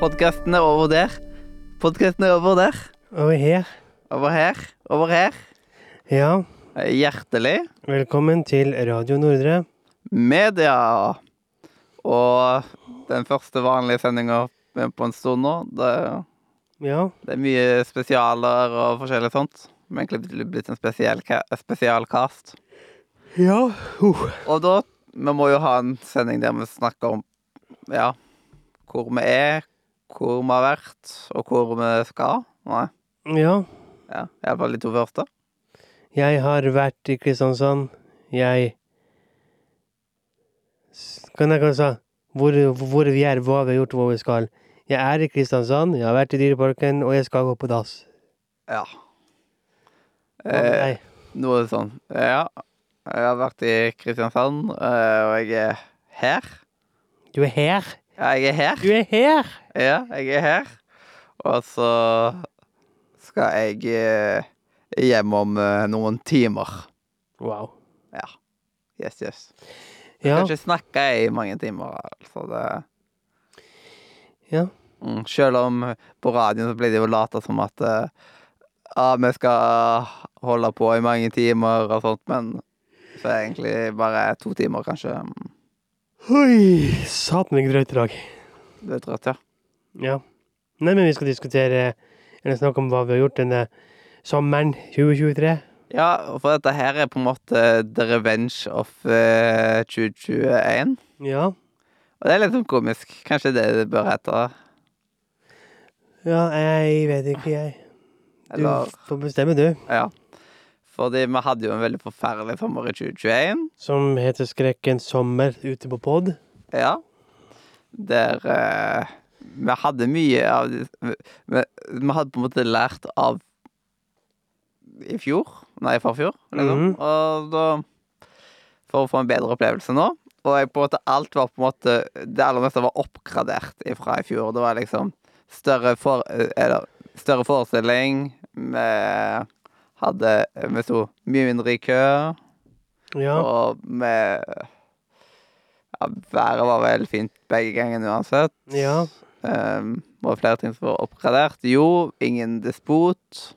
Podkasten er over der. Podkasten er over der. Over her. Over her. Over her. Ja, Hjertelig velkommen til Radio Nordre. media. Og den første vanlige sendinga på en stund nå. Det, Ja, det er mye spesialer og forskjellig sånt. Har egentlig blitt en spesiell ca- spesialcast. ja. Uh. Og da Vi må jo ha en sending der vi snakker om ja, hvor vi er, hvor vi har vært, og hvor vi skal. Nei, Ja, ja, iallfall de to første. jeg har vært i Kristiansand. Jeg Kan jeg kanskje hvor, hvor vi er, hva vi har gjort, hvor vi skal. Jeg er i Kristiansand, jeg har vært i Dyreparken, og jeg skal gå på dass. Ja. Eh, noe sånn. Ja. Jeg har vært i Kristiansand, eh, og jeg er her. Du er her. Ja, jeg er her. Du er her! Ja, jeg er her. Og så skal jeg eh, hjem om eh, noen timer. Wow. Ja. Yes, yes. Ja, Kan ikke snakke i mange timer, altså. Det ja. Mm, selv om på radioen så blir det jo lata som at eh, ja, vi skal holde på i mange timer og sånt, men så er det egentlig bare to timer, kanskje. Oi, satan meg drøyt i dag. Det er trøtt, ja? Ja. Nei, men vi skal diskutere eller snakke om hva vi har gjort denne sommeren 2023. Ja, for dette her er på en måte the revenge of eh, 2021. Ja. Og det er litt sånn komisk. Kanskje det det bør hete. Ja, jeg vet ikke, jeg. Du Eller får bestemme, du. Ja. Fordi vi hadde jo en veldig forferdelig sommer i 2021. Som heter Skrekkens sommer ute på pod. Ja. Der eh, vi hadde mye av vi, vi, vi hadde på en måte lært av i fjor. Nei, i forfjor. Liksom. Mhm. Og da For å få en bedre opplevelse nå. Og jeg, på en måte, alt var på en måte Det aller meste var oppgradert fra i fjor. Det var liksom større, for, eh, eller, større forestilling. Vi hadde Vi sto mye mindre i kø. Ja. Og vi ja, Været var vel fint begge gangene uansett. Ja. Um, var flere ting som var oppgradert. Jo, ingen despot.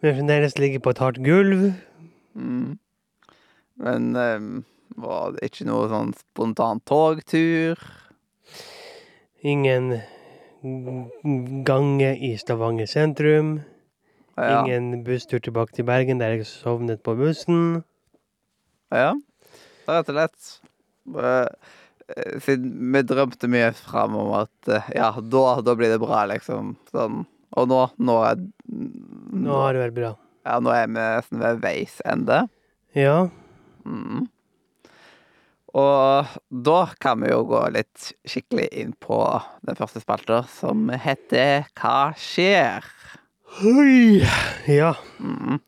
Vi fremdeles ligger på et hardt gulv. Mm. Men um, var det ikke noe sånn spontan togtur. Ingen gange i Stavanger sentrum. Ja. Ingen busstur tilbake til Bergen der jeg sovnet på bussen. ja. Rett og slett eh, Siden vi drømte mye fram om at eh, ja, da, da blir det bra, liksom. Sånn. Og nå Nå er Nå har det vært bra. Ja, nå er vi nesten ved veis ende. Ja. Mm. Og da kan vi jo gå litt skikkelig inn på den første spalta, som heter Hva skjer? Oi. Ja. Mm.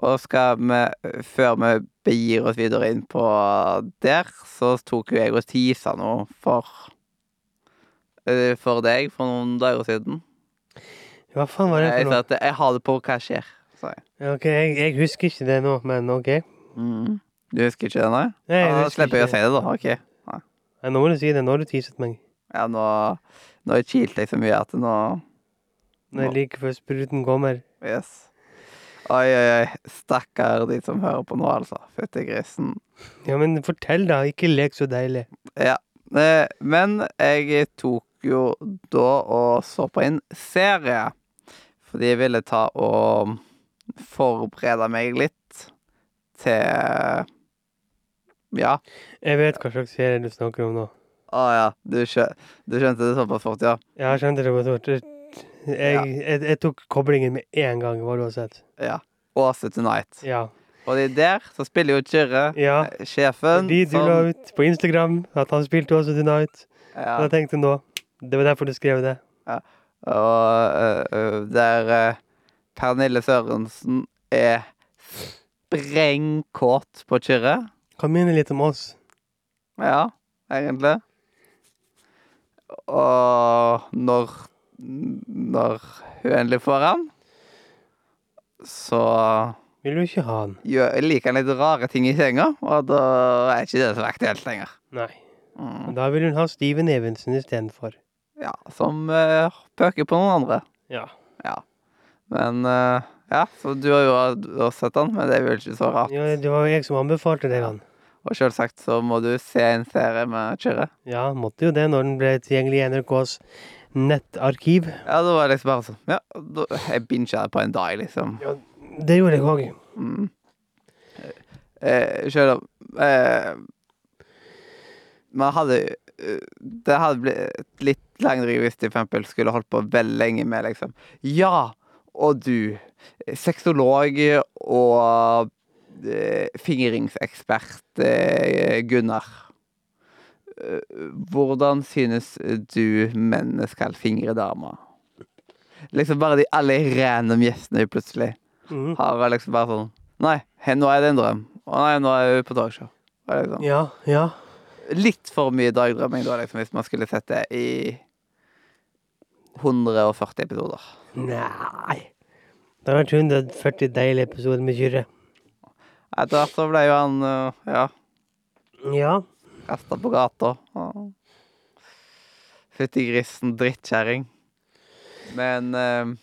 Og skal vi, før vi begir oss videre inn på der, så tok jo jeg og tisa noe for eh, For deg for noen dager siden. Hva faen var det for noe? Jeg sa at jeg har det på Hva skjer, sa jeg. Ok, jeg, jeg husker ikke det nå, men ok. Mm. Du husker ikke det, nei? Nei, jeg da slipper jeg å si det, da. Ok. Nei, nå må du si det. Nå har du teaset meg. Ja, nå, nå har jeg så mye at nå Når jeg like før spruten kommer. Yes. Oi, oi, oi. Stakkar de som hører på nå, altså. Fytti grisen. Ja, men fortell, da. Ikke lek så deilig. Ja. Eh, Men jeg tok jo da og så på en serie. Fordi jeg ville ta og forberede meg litt til Ja. Jeg vet hva slags serie du snakker om nå. Å ja. Du, skjø du skjønte det såpass fort, ja? Ja, jeg skjønte det på stort. Jeg, jeg, jeg tok koblingen med en gang, hva du har sett. Ja. Åse Tonight. Ja. Og det er der så spiller jo Kyrre, Ja. eh, sjefen, Fordi du la ut på Instagram at han spilte Åse Tonight. ja. Og jeg tenkte nå Det var derfor du skrev det. Ja. Og øh, der uh, Pernille Sørensen er sprengkåt på Kyrre. Kan minne litt om oss. Ja, egentlig. Og når Når hun endelig får han, så Vil du ikke ha han? gjør, liker han litt rare ting i senga, og da er ikke det så aktuelt lenger. Nei. Mm. Da vil hun ha Steven Evensen istedenfor. Ja, som uh, pøker på noen andre. Ja. Men uh, ja, så du har jo også sett han, men det er vel ikke så rart. ja. Det var jeg som anbefalte deg han. Og selvsagt så må du se en serie med Kyrre. Ja, måtte jo det når den ble tilgjengelig i NRKs nettarkiv. Ja, det var liksom bare sånn Ja, da, jeg bincha det på en dag, liksom. Ja, Det gjorde jeg òg. Mm. Eh, Selv om eh, Man hadde eh, Det hadde blitt litt lengre hvis de for skulle holdt på veldig lenge med liksom Ja, og du, sexolog og eh, fingringsekspert eh, Gunnar. Eh, Hvordan synes du mennene skal fingre damer? Liksom bare de alle random gjestene plutselig mm. har liksom bare sånn Nei, nå er det en drøm. Å nei, nå er vi på dagshow. Liksom. Ja, ja. Litt for mye dagdrømming da, liksom, hvis man skulle sett det i 140 episoder. Nei. Det har vært 140 deilige episoder med Kyrre. Etter hvert så ble jo han øh, ja, Ja. Kasta på gata. Fytti grisen, drittkjerring. Men øh,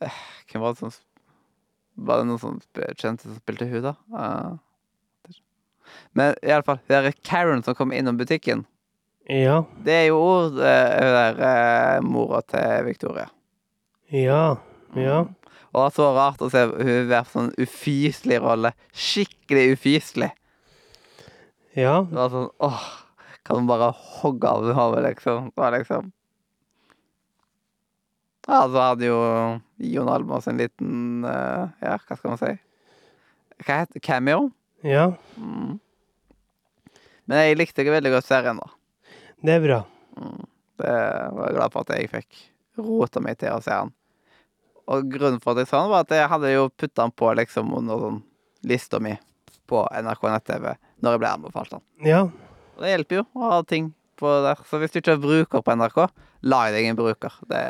eh, Hvem var det som Var det noen som kjente som spilte hun, da? Uh, er Men iallfall, det er Karen som kom innom butikken. Ja. Det er jo ord, eh, hun der eh, mora til Victoria. Ja. Ja. Og det var så rart å se hun være sånn ufyselig rolle. Skikkelig ufyselig. Ja. Det var sånn åh, Kan du bare hogge av hodet, liksom? Det var liksom Ja, så hadde jo Jon Almaas en liten uh, Ja, hva skal man si? Hva heter det? Cameo? Ja. Mm. Men jeg likte ikke veldig godt serien, da. Det er bra. Mm. Det var jeg glad for at jeg fikk rota meg til å se den. Og grunnen for at jeg sa den, var at jeg hadde jo putta den på liksom under sånn lista mi på NRK nett-TV når jeg ble anbefalt den. Ja. Og det hjelper jo å ha ting på der. Så hvis du ikke er bruker på NRK, lag deg en bruker. Det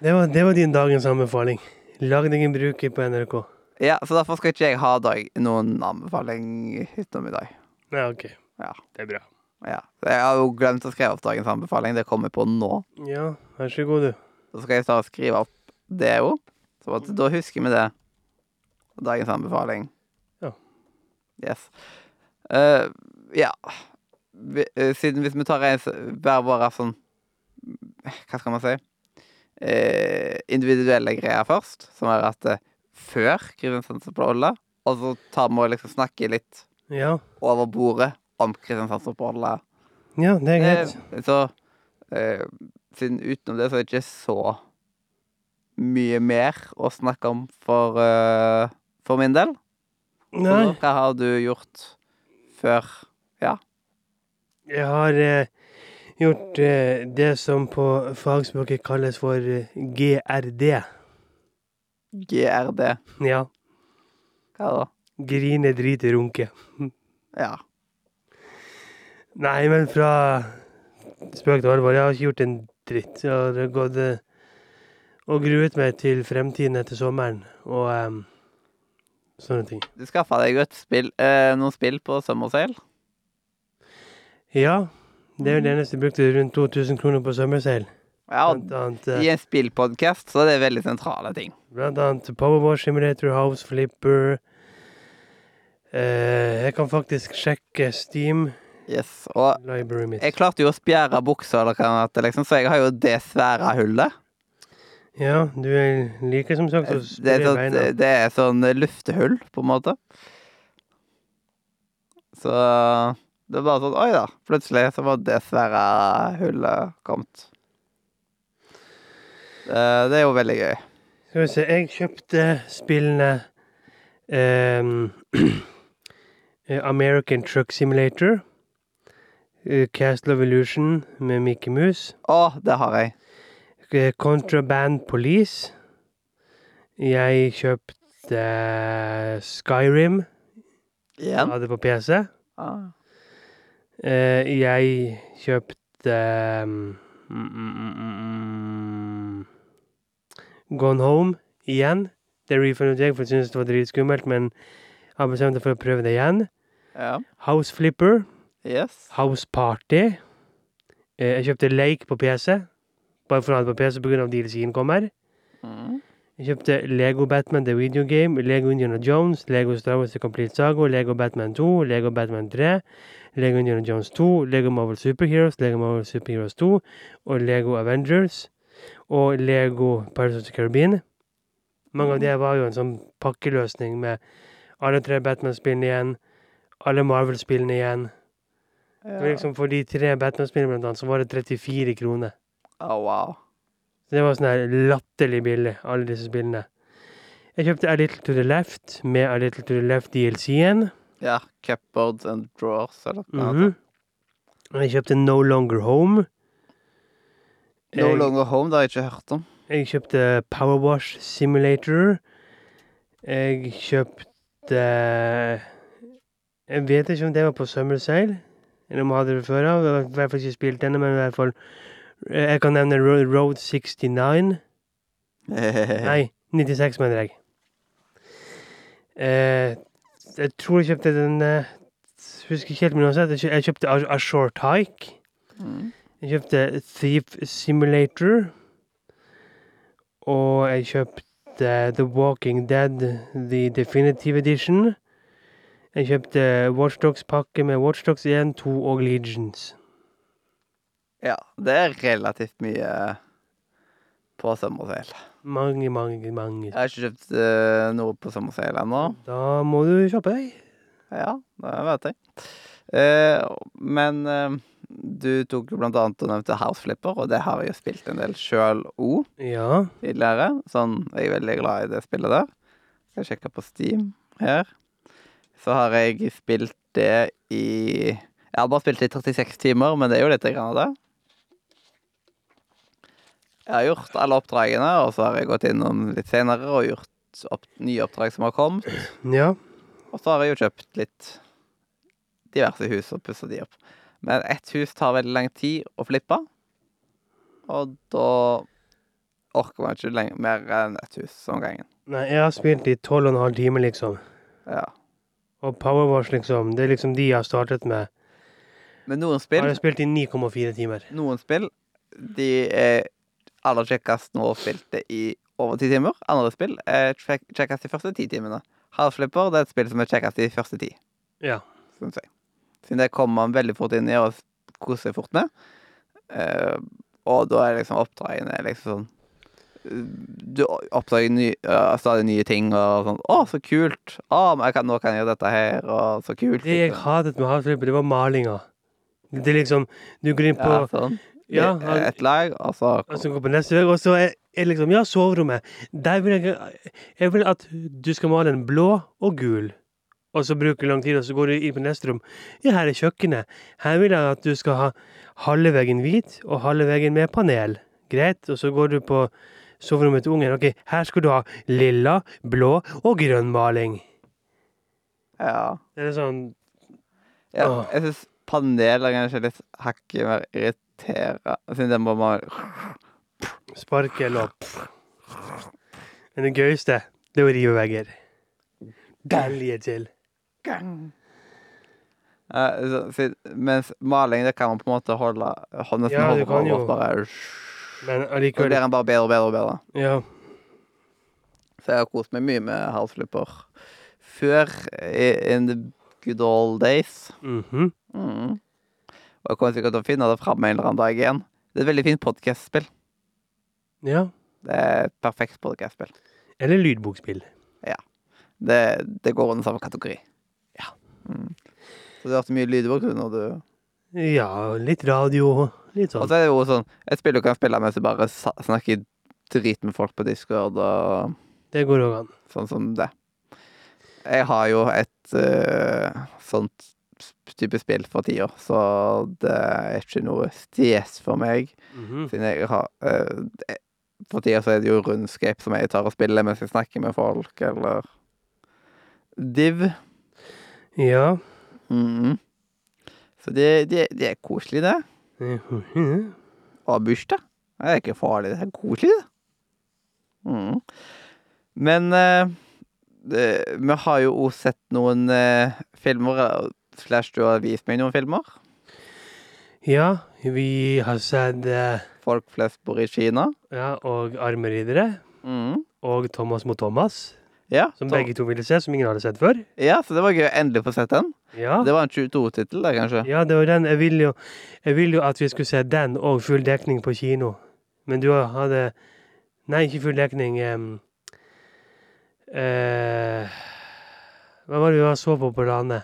Det var, det var din dagens anbefaling. Lag deg en bruker på NRK. Ja, så derfor skal ikke jeg ha dag noen anbefaling utenom i dag. Ja, OK. Ja. Det er bra. Ja. Jeg har jo glemt å skrive opp dagens anbefaling. Det kommer på nå. Ja, vær så god, du. Så skal jeg ta og skrive opp det òg. Så at da husker vi det. Dagens anbefaling. Ja. Yes. Eh, ja. Vi, uh, siden hvis vi tar en hver vår sånn Hva skal man si? Uh, individuelle greier først, som er at før Kristiansand på Olla, og så tar vi og liksom snakker litt Ja. over bordet om Kristiansand på Olla. Ja, det er greit. Så siden utenom det, så er det ikke så mye mer å snakke om for, for min del. Så hva har du gjort før Ja. Jeg har eh, gjort eh, det som på fagspråket kalles for eh, GRD. GRD? Ja. Hva da? Grine, drite, runke. Ja. Nei, men fra spøk til alvor, jeg har ikke gjort en dritt. Jeg har gått eh, og gruet meg til fremtiden etter sommeren og em, sånne ting. Du skaffa deg jo spill, eh, noen spill på Summersail. Ja, det er jo det eneste jeg brukte rundt 2000 kroner på sommerseil. Ja, og annet, eh, i en spillpodkast så er det veldig sentrale ting. blant annet Powerball Simulator, House Flipper. Eh, jeg kan faktisk sjekke Steam Yes, Og Library mitt. jeg klarte jo å spjære buksa, eller hva det heter, liksom, så jeg har jo det svære hullet. Ja, du er liker som sagt å Det er, sånn, beina. det er sånn luftehull, på en måte. Så det er bare sånn Oi da, plutselig så var det svære hullet kommet. Eh, Det er jo veldig gøy. Skal vi se, jeg kjøpte spillene eh, American Truck Simulator. eh, Castle of Illusion med Mickey Mouse. Å, det har jeg. Eh, Contraband Police. Jeg kjøpte eh, Skyrim. Igjen. Hadde på PC. Ah. Eh, jeg kjøpte um, mm, mm, mm, Gone Home igjen. Det refundet jeg, for jeg syntes det var dritskummelt, men har bestemt meg for å prøve det igjen. Ja. House Flipper, Yes. House Party, jeg kjøpte Lake på PC. Bare for å ha det på PC pga. DLC-en kommer. Mm. Jeg kjøpte Lego Batman The Video Game, Lego Indiana Jones, Lego Star Wars The Complete Saga, Lego Batman 2, Lego Batman 3, Lego Indiana Jones 2, Lego Marvel Superheroes, Lego Marvel Superheroes 2 og Lego Avengers og Lego Pirates of the Caribbean. Mange av de var jo en sånn pakkeløsning med alle tre Batman-spillene igjen, alle Marvel-spillene igjen. Ja. liksom For de tre Batman-spillene blant annet, så var det 34 kroner. Å, wow. Så det var sånn her latterlig billig, alle disse spillene. Jeg kjøpte A Little to the Left med A Little to the Left DLC-en. Ja, cupboards and drawers, eller noe. mm -hmm. Jeg kjøpte No Longer Home. No Jeg, Longer Home, det har jeg ikke hørt om. jeg kjøpte Powerwash Simulator. Jeg kjøpte Jeg vet ikke om det var på Summer Sail, eller om jeg hadde det før av. Jeg har i hvert fall ikke spilt denne, men i hvert fall Jeg kan nevne Road 69. Nei, 96 mener jeg. Eh, jeg tror jeg kjøpte den eh, Husker ikke helt, men uansett. Jeg Jeg kjøpte A, A Short Hike. Mm. Jeg kjøpte Thief Simulator. Og jeg kjøpte The Walking Dead The Definitive Edition. Jeg kjøpte Watchdogs-pakke med Watchdogs 1, 2 og Legions. Ja, det er relativt mye på sommerseil. Mange, mange, mange. Jeg har ikke kjøpt eh, noe på sommerseil ennå. Da må du kjøpe deg. Ja, det vet jeg. Eh, men eh, du tok jo blant annet og nevnte House Flipper, og det har jeg jo spilt en del sjøl òg Ja. tidligere. Sånn, jeg er veldig glad i det spillet der. Skal sjekke på Steam her. Så har jeg spilt det i Jeg har bare spilt det i 36 timer, men det er jo litt grann av det. Jeg har gjort alle oppdragene, og så har jeg gått innom litt senere og gjort opp, nye oppdrag som har kommet. Ja. Og så har jeg jo kjøpt litt diverse hus og pussa de opp. Men ett hus tar veldig lang tid å flippe. Og da orker man ikke lenger, mer enn ett hus om gangen. Nei, jeg har spilt i tolv og en halv time, liksom. Ja. Og Powerwash, liksom. Det er liksom de jeg har startet med. Men noen Jeg spill, har spilt i 9,4 timer. noen spill de er aller kjekkest nå spilte i over ti timer. Andre spill er kjek- kjekkest de første ti timene. Halflipper det er et spill som er kjekkest de første ti. Ja. Synes jeg. Siden det kommer man veldig fort inn i og koser seg fort med. Uh, og da er liksom oppdragene liksom sånn eh, Du oppdager ny, uh, stadig nye ting og sånn 'Å, så kult! Å, men kan, nå kan jeg gjøre dette her, og så kult!' Det jeg hatet med Halflipper, det var malinga. Det er liksom Du går inn på Ja, sånn. Ja, han- Et lag, og så Og så går på neste vegg, og så er, er liksom Ja, soverommet. Der vil jeg Jeg vil at du skal male en blå og gul. Og så bruker du lang tid, og så går du inn på neste rom. Ja, her er kjøkkenet. Her vil jeg at du skal ha halve veggen hvit og halve veggen med panel. Greit. Og så går du på soverommet til ungen. Ok, her skal du ha lilla, blå og grønn maling. Ja. Det er sånn ja jeg syns panel er kanskje litt hakket mer irriterende, siden den må Sparke eller opp. Men det gøyeste, det er å rive vegger. Til. Gang. Eh, mens maling, det kan man på en måte holde holde- Nesten Ja, holde på jo. bare Men allikevel blir den bare bedre og bedre og bedre. Ja. Så jeg har kost meg mye med halsflipper før, in the good old days. mhm. Mm. Og jeg kommer sikkert til å finne det fram en eller annen dag igjen. Det er et veldig fint podkastspill. Ja. Det er et perfekt podkastspill. Eller lydbokspill. Det, det går under samme kategori. Ja. Mm. Så du hørte mye lydbok når du Ja, litt radio, litt sånn. Og så er det jo sånn Et spill du kan spille mens du bare snakker drit med folk på Discord og Det går òg an. sånn som det. Jeg har jo et uh, sånt type spill for tida, så det er ikke noe stjes for meg. Mhm. Siden jeg har uh, For tida så er det jo Rundscape som jeg tar og spiller mens jeg snakker med folk, eller Div. Ja. Mhm. Så det, det, det er koselig, det. Og bursdag. Det er ikke farlig, det er koselig, det. Mm. Men uh, vi har jo òg sett noen uh, filmer, slash du har vist meg noen filmer. Ja, vi har sett eh, Folk flest bor i Kina. ja, og Armeridere. Mm. Og Thomas mot Thomas, Ja, som så- begge to ville se, som ingen hadde sett før. ja, så det var gøy å endelig få sett den. Ja. Det var en 22-tittel, det, kanskje. Ja, det var den. Jeg ville jo, jeg ville jo at vi skulle se den og full dekning på kino. Men du hadde Nei, ikke full dekning. Um, uh, hva var det vi så på på landet?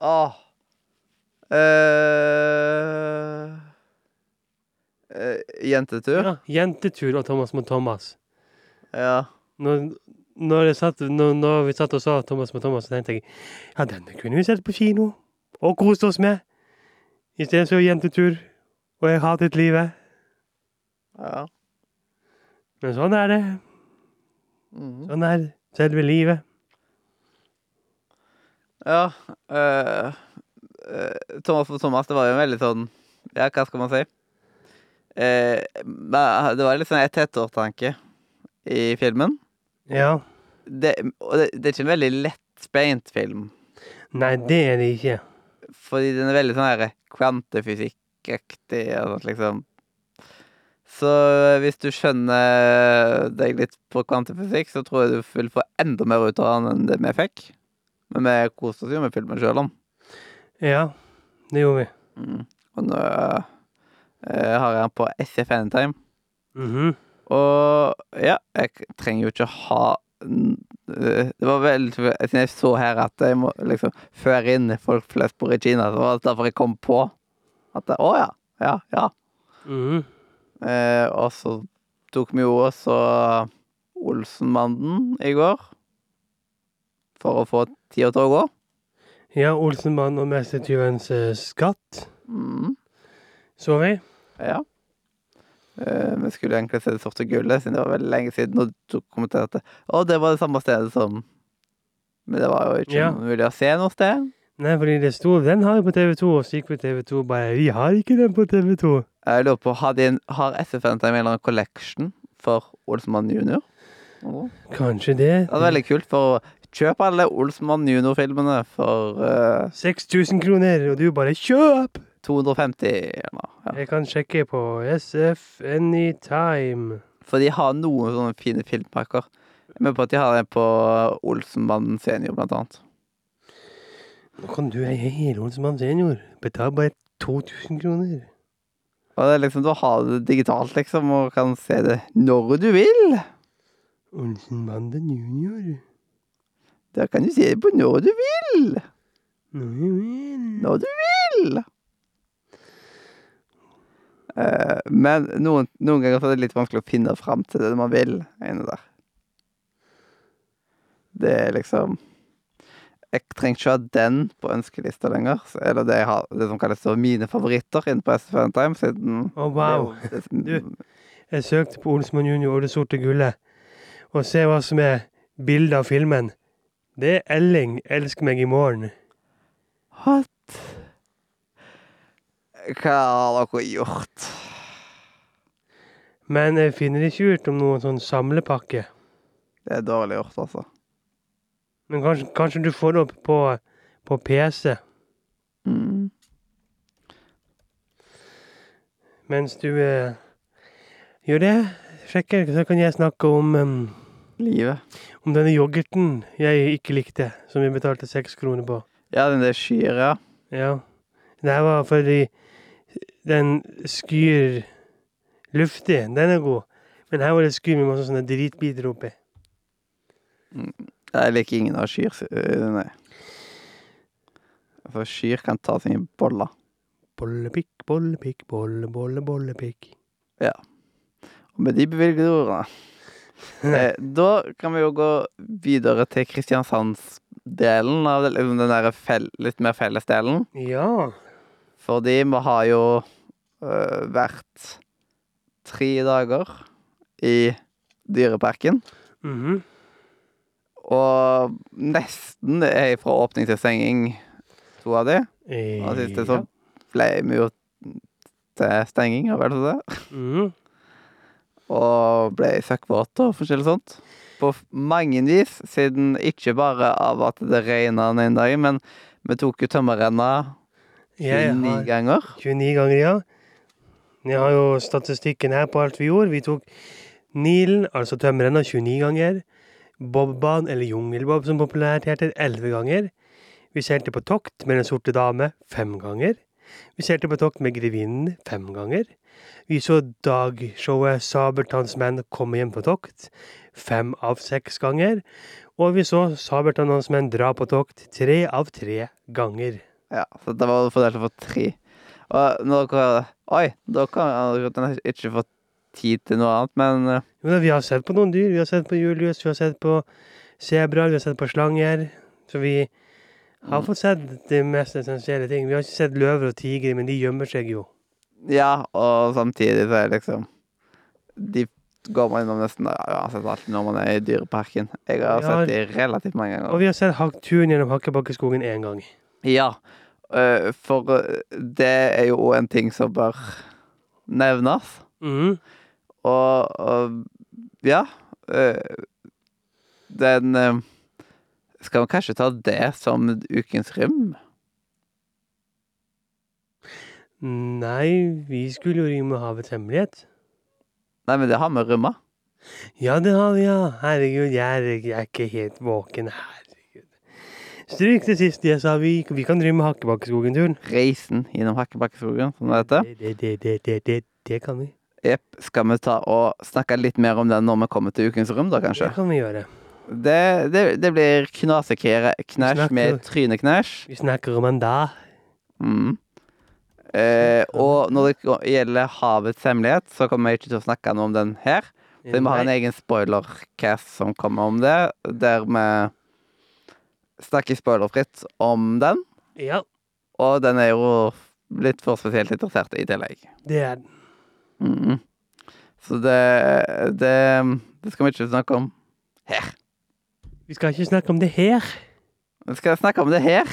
Åh. Eh, eh, jentetur? Ja, Jentetur og Thomas mot Thomas. Ja. Når, når, jeg satt, når, når vi satt og sa Thomas mot Thomas, så tenkte jeg ja, denne kunne vi sett på kino og kost oss med. I stedet så jentetur. Og jeg hatet livet. ja. Men sånn er det. Mhm. Sånn er selve livet. Ja. eh, eh, Thomas for Thomas, det var jo en veldig sånn Ja, hva skal man si? Eh, det var litt sånn et ettertanke i filmen. Ja. Det, og det, det er ikke en veldig lettbeint film. Nei, det er det ikke. Fordi den er veldig sånn her kvantefysikkaktig og sånt, liksom. Så hvis du skjønner deg litt på kvantefysikk, så tror jeg du vil få enda mer ut av den enn det vi fikk. Men vi koste oss jo med filmen sjøl om. Ja, det gjorde vi. Mm. Og nå eh, har jeg den på SF Anytime. Mhm. Og ja, jeg trenger jo ikke ha eh, Det var vel Siden jeg så her at jeg må liksom føre inn folk flest i Kina, så var det derfor jeg kom på at Å ja. Ja, ja. Mm. Eh, og så tok vi jo også Olsenmannen i går. For å få tida til å gå. Ja, Olsenmann og Mestertyvens eh, skatt, Mm, så vi. ja. Uh, vi skulle egentlig se Det sorte gullet, siden det var veldig lenge siden. Og du kommenterte Å, det var det samme stedet som Men det var jo ikke Ja. mulig å se noe sted. Nei, fordi det sto Den har vi på TV2, og så gikk på TV2 bare Vi har ikke den på TV2. Jeg lurer på, Har, de har SFN en eller annen collection for Olsenmann junior? Oh. Kanskje det. Det er veldig kult, for kjøp alle Olsenmann junior-filmene for uh, 6000 kroner, og du bare kjøp! 250 eller noe. Ja. Jeg kan sjekke på SF Anytime. For de har noen sånne fine filmpakker. Jeg er med på at de har det på Olsenmannen senior, blant annet. Nå kan du eie hele Olsenmann senior. Betal bare 2000 kroner. Og det er liksom, Da har du det digitalt, liksom, og kan se det når du vil. Olsenmannen junior. Da kan du se det på når du vil. Når du vil. Når du vil. Uh, men noen, noen ganger er det litt vanskelig å finne fram til det man vil. Inne der. Det er liksom Jeg trenger ikke ha den på ønskelista lenger. Så er det har, det som kalles mine favoritter inne på SFN Time, siden Å, wow. det det, Du. Jeg søkte på Olsmann junior og det sorte gullet, og se hva som er bildet av filmen. Det er Elling, 'Elsk meg i morgen'. What? Hva har dere gjort? Men jeg finner ikke ut om noen sånn samlepakke. Det er dårlig gjort, altså. Men kanskje, kanskje du får det opp på, på PC Mm. mens du eh, gjør det. Sjekker, så kan jeg snakke om, em, Livet. om denne yoghurten jeg ikke likte, som vi betalte seks kroner på. Ja, den der skyr, ja. Ja. Det var fordi den skyr luftig. Den er god. Men her var det skyr med masse sånne dritbiter oppi. Jeg liker ingen av skyr, nei. For skyr kan ta seg en bolle. Bollepikk, bollepikk, bolle, bolle, bollepikk. Og med de bevilgede ordene Da kan vi jo gå videre til Kristiansandsdelen av liksom den der fel, litt mer fellesdelen. Ja. Fordi vi har jo øh, vært tre dager i Dyreparken. Mhm. Og nesten er fra åpning til stenging, to av de. Og siste så ble vi jo til stenging, og vel så det. Og ble søkkvåt og forskjellig sånt. På mange vis, siden ikke bare av at det regna den ene dagen, men vi tok jo tømmerrenna 29 har ganger. 29 ganger, ja. Jeg har jo statistikken her på alt vi gjorde. Vi tok Nilen, altså tømmerrenna, 29 ganger. Bobban, eller jungelbob som populært heter, 11 ganger. Vi seilte på tokt med Den sorte dame fem ganger. Vi seilte på tokt med Grevinnen fem ganger. Vi så dagshowet Sabeltanns menn komme hjem på tokt fem av seks ganger. Og vi så Sabeltanns menn dra på tokt tre av tre ganger. Ja, så det var fordelt få tre. Og når dere Oi, dere har ikke fått tid til noe annet, men eh, Jo da, vi har sett på noen dyr. Vi har sett på Julius, vi har sett på sebraer, vi har sett på slanger. Så vi har fått sett de mest essensielle ting. Vi har ikke sett løver og tigre, men de gjemmer seg jo. Ja, og samtidig så er det liksom De går man innom nesten uansett alt når man er i Dyreparken. Jeg har Ja. sett de relativt mange ganger. Og vi har sett turen gjennom Hakkebakkeskogen én gang. Ja, øh, for øh, det er jo en ting som bør nevnes. Mm. Og, og ja øh, Den Skal vi kanskje ta det som ukens rim? Nei, vi skulle jo rime Havets hemmelighet. Nei, men det har vi rømma. Ja, det har vi, ja. Herregud, jeg er, jeg er ikke helt våken. Herregud. Stryk det siste jeg sa. Vi, vi kan rime Hakkebakkeskogen-turen. Reisen gjennom Hakkebakkeskogen, som det heter. Det, det, det, det, det, det kan vi. Jepp. Skal vi ta og snakke litt mer om den når vi kommer til ukens rom, da, kanskje? Det kan vi gjøre. Det, det, det blir knaseknæsj knæsj med tryneknæsj. Vi snakker om en da. Mm. Eh, og når det gjelder havets hemmelighet, så kommer jeg ikke til å snakke noe om den her. Så vi ha en egen spoilercast som kommer om det, der vi snakker spoilerfritt om den. Ja, Og den er jo litt for spesielt interessert i tillegg. det er den. Mm. Så det, det Det skal vi ikke snakke om her. Vi skal ikke snakke om det her. Vi skal snakke om det her.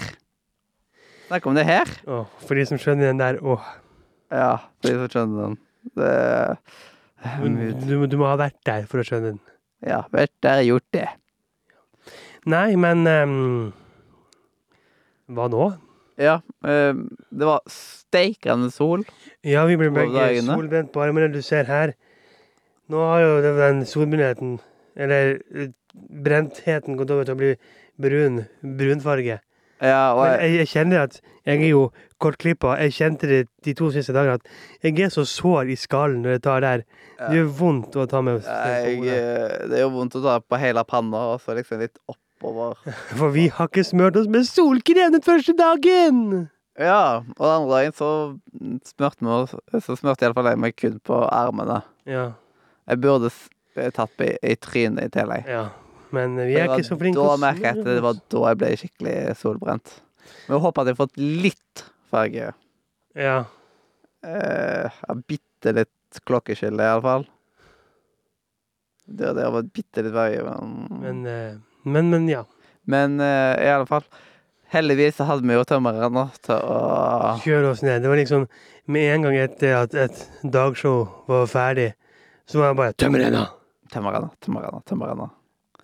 Snakke om det her. Åh, for de som skjønner den der, åh. Ja, for de som skjønner den. Det Du, du, du må ha vært der for å skjønne den. Ja, vært der, gjort det. Nei, men um, Hva nå? Ja, um, det var steikende sol. Ja, vi ble begge solbrent på armene. Du ser her. Nå har jo den solbrennheten, eller eh, brentheten, gått over til å bli brun. Brunfarge. Ja, og jeg, jeg, kjenner at jeg er jo kortklippa. Jeg kjente det de to siste dagene at jeg er så sår i skallen når jeg tar der. Det gjør vondt å ta med jeg, eh, Det gjør vondt å ta på hele panna, og så liksom litt oppover. For vi har ikke smurt oss med solkrem den første dagen! Ja, og den andre dagen så smurte vi oss Så smurte iallfall jeg meg kun på armene. Ja, Jeg burde s- tatt på i, trynet i tillegg. ja. Men vi er var ikke så flinke Da å merket jeg at det var da jeg ble skikkelig solbrent. Men jeg håper at jeg har fått litt farge. Ja. Eh, bitte litt klokkeskille, iallfall. Det, det har vært bitte litt verre, men Men, eh, men, men ja. Men uh, i alle fall. Heldigvis så hadde vi jo tømmeren nå til å Kjør oss ned. Det var liksom med en gang etter at et dagshow var ferdig, så var jeg bare Tømmerrenna! Tømmeren, tømmeren, tømmeren.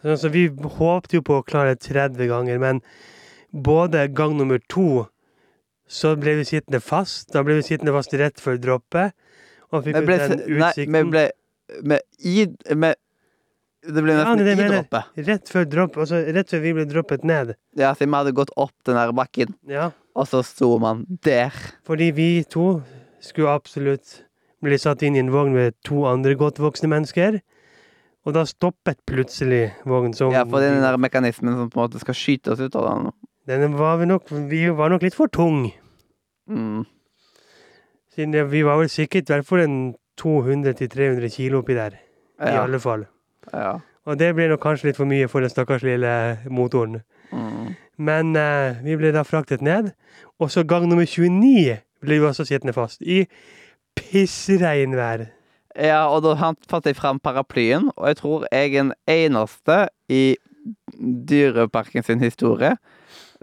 Så altså, vi håpte jo på å klare 30 ganger, men både gang nummer to så ble vi sittende fast. Da ble vi sittende fast rett før droppet. Og fikk ut den utsikten. Nei, vi ble med i med, Det ble nesten er det i droppet. Rett før dropp, altså rett før vi ble droppet ned. Ja, siden vi hadde gått opp den der bakken, Ja. og så sto man der. Fordi vi to skulle absolutt bli satt inn i en vogn med to andre godt voksne mennesker. Og da stoppet plutselig vognen som Ja, for det er den der mekanismen som på en måte skal skyte oss ut av den. Den var vi nok Vi var nok litt for tung. Mm. Siden det, vi var vel sikkert i hvert fall en 200-300 kilo oppi der. I alle fall. ja. Og det ble nok kanskje litt for mye for den stakkars lille motoren. Mm. Men uh, vi ble da fraktet ned. Og så gang nummer 29 ble vi også sittende fast. I pissregnvær. Ja, og da fant jeg fram paraplyen, og jeg tror jeg er den eneste i Dyreparken sin historie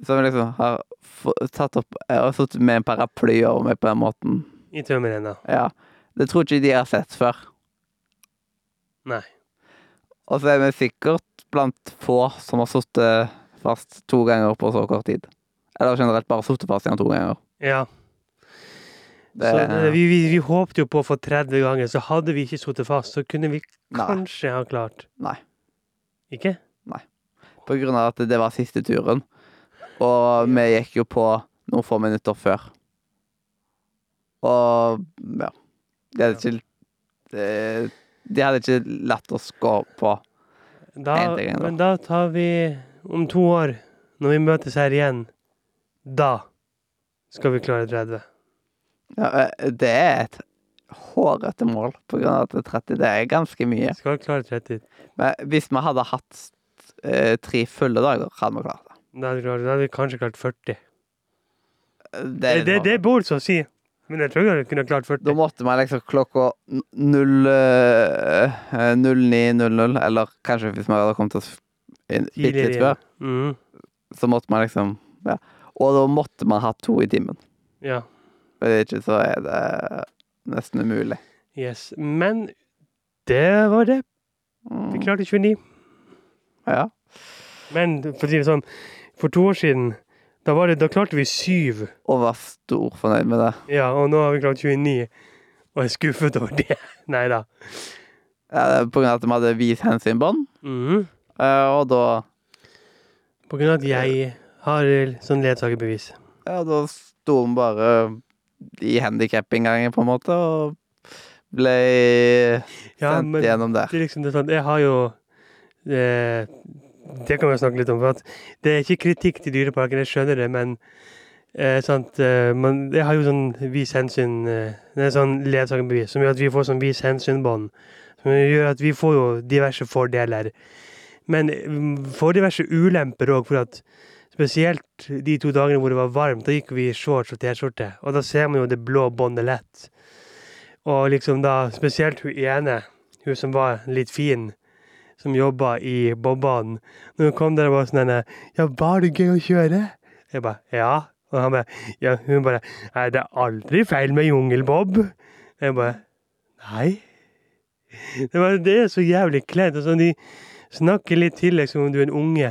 som liksom har tatt opp og sittet med en paraply over meg på den måten. I tømmerrenna. Ja. Det tror ikke de har sett før. Nei. Og så er vi sikkert blant få som har sittet fast to ganger på så kort tid. Eller generelt bare sittet fast igjen to ganger. Ja. Det, Så vi, vi, vi håpte jo på å få 30 ganger, så hadde vi ikke sittet fast, så kunne vi Nei. kanskje ha klart. Nei. Ikke? På grunn av at det var siste turen. Og vi gikk jo på noen få minutter før. Og ja. De hadde ikke De, De hadde ikke latt oss gå på. Da. men da tar vi om to år, når vi møtes her igjen, da skal vi klare 30. Ja, eh, det er et hårete mål, på grunn av at 30 det er ganske mye. Skal klare 30. Men hvis vi hadde hatt eh, tre fulle dager, hadde vi klart det. Da hadde vi, vi kanskje klart 40. Det, Det, er det, det, det så å si, men jeg tror jeg kunne klart 40. Da måtte man liksom klokka n- null, eh, 09.00, eller kanskje hvis vi hadde kommet oss bitte litt før, mm. så måtte man liksom Ja. Og da måtte man ha to i timen. Ja. For ikke så er det nesten umulig. Yes. Men det var det. Vi Mm. klarte 29. Ja. Men for å si det sånn, for to år siden, da, var det, da klarte vi syv. Og var stor fornøyd med det. Ja, og nå har vi klart 29. Og jeg er skuffet over det. Nei da. Ja, det er på grunn av at de hadde vist hensynbånd, eh, og da På grunn av at jeg har sånn ledsagerbevis. Ja, da sto de bare i handikapinngangen, på en måte, og ble Ja, sendt men gjennom der. det er liksom det sånn, jeg har jo eh, Det kan vi snakke litt om. for at Det er ikke kritikk til Dyreparken, jeg skjønner det, men eh, sant, eh, man, jeg har jo sånn vis hensyn eh, Det er sånn ledsagerbevis som gjør at vi får sånn vis hensyn-bånd. Som gjør at vi får jo diverse fordeler. Men mm, får diverse ulemper òg, for at spesielt de to dagene hvor det var varmt, da gikk vi i shorts og T-skjorte, og da ser man jo det blå båndet lett. Og liksom da, spesielt hun ene, hun som var litt fin, som jobba i bobbanen, når hun kom der og var sånn henne, Ja, var det gøy å kjøre? Jeg bare Ja. Og han bare Ja, hun bare Nei, det er aldri feil med jungelbob. Jeg bare Nei. Det, var, det er så jævlig kleint. Sånn, de snakker litt til deg som om du er en unge.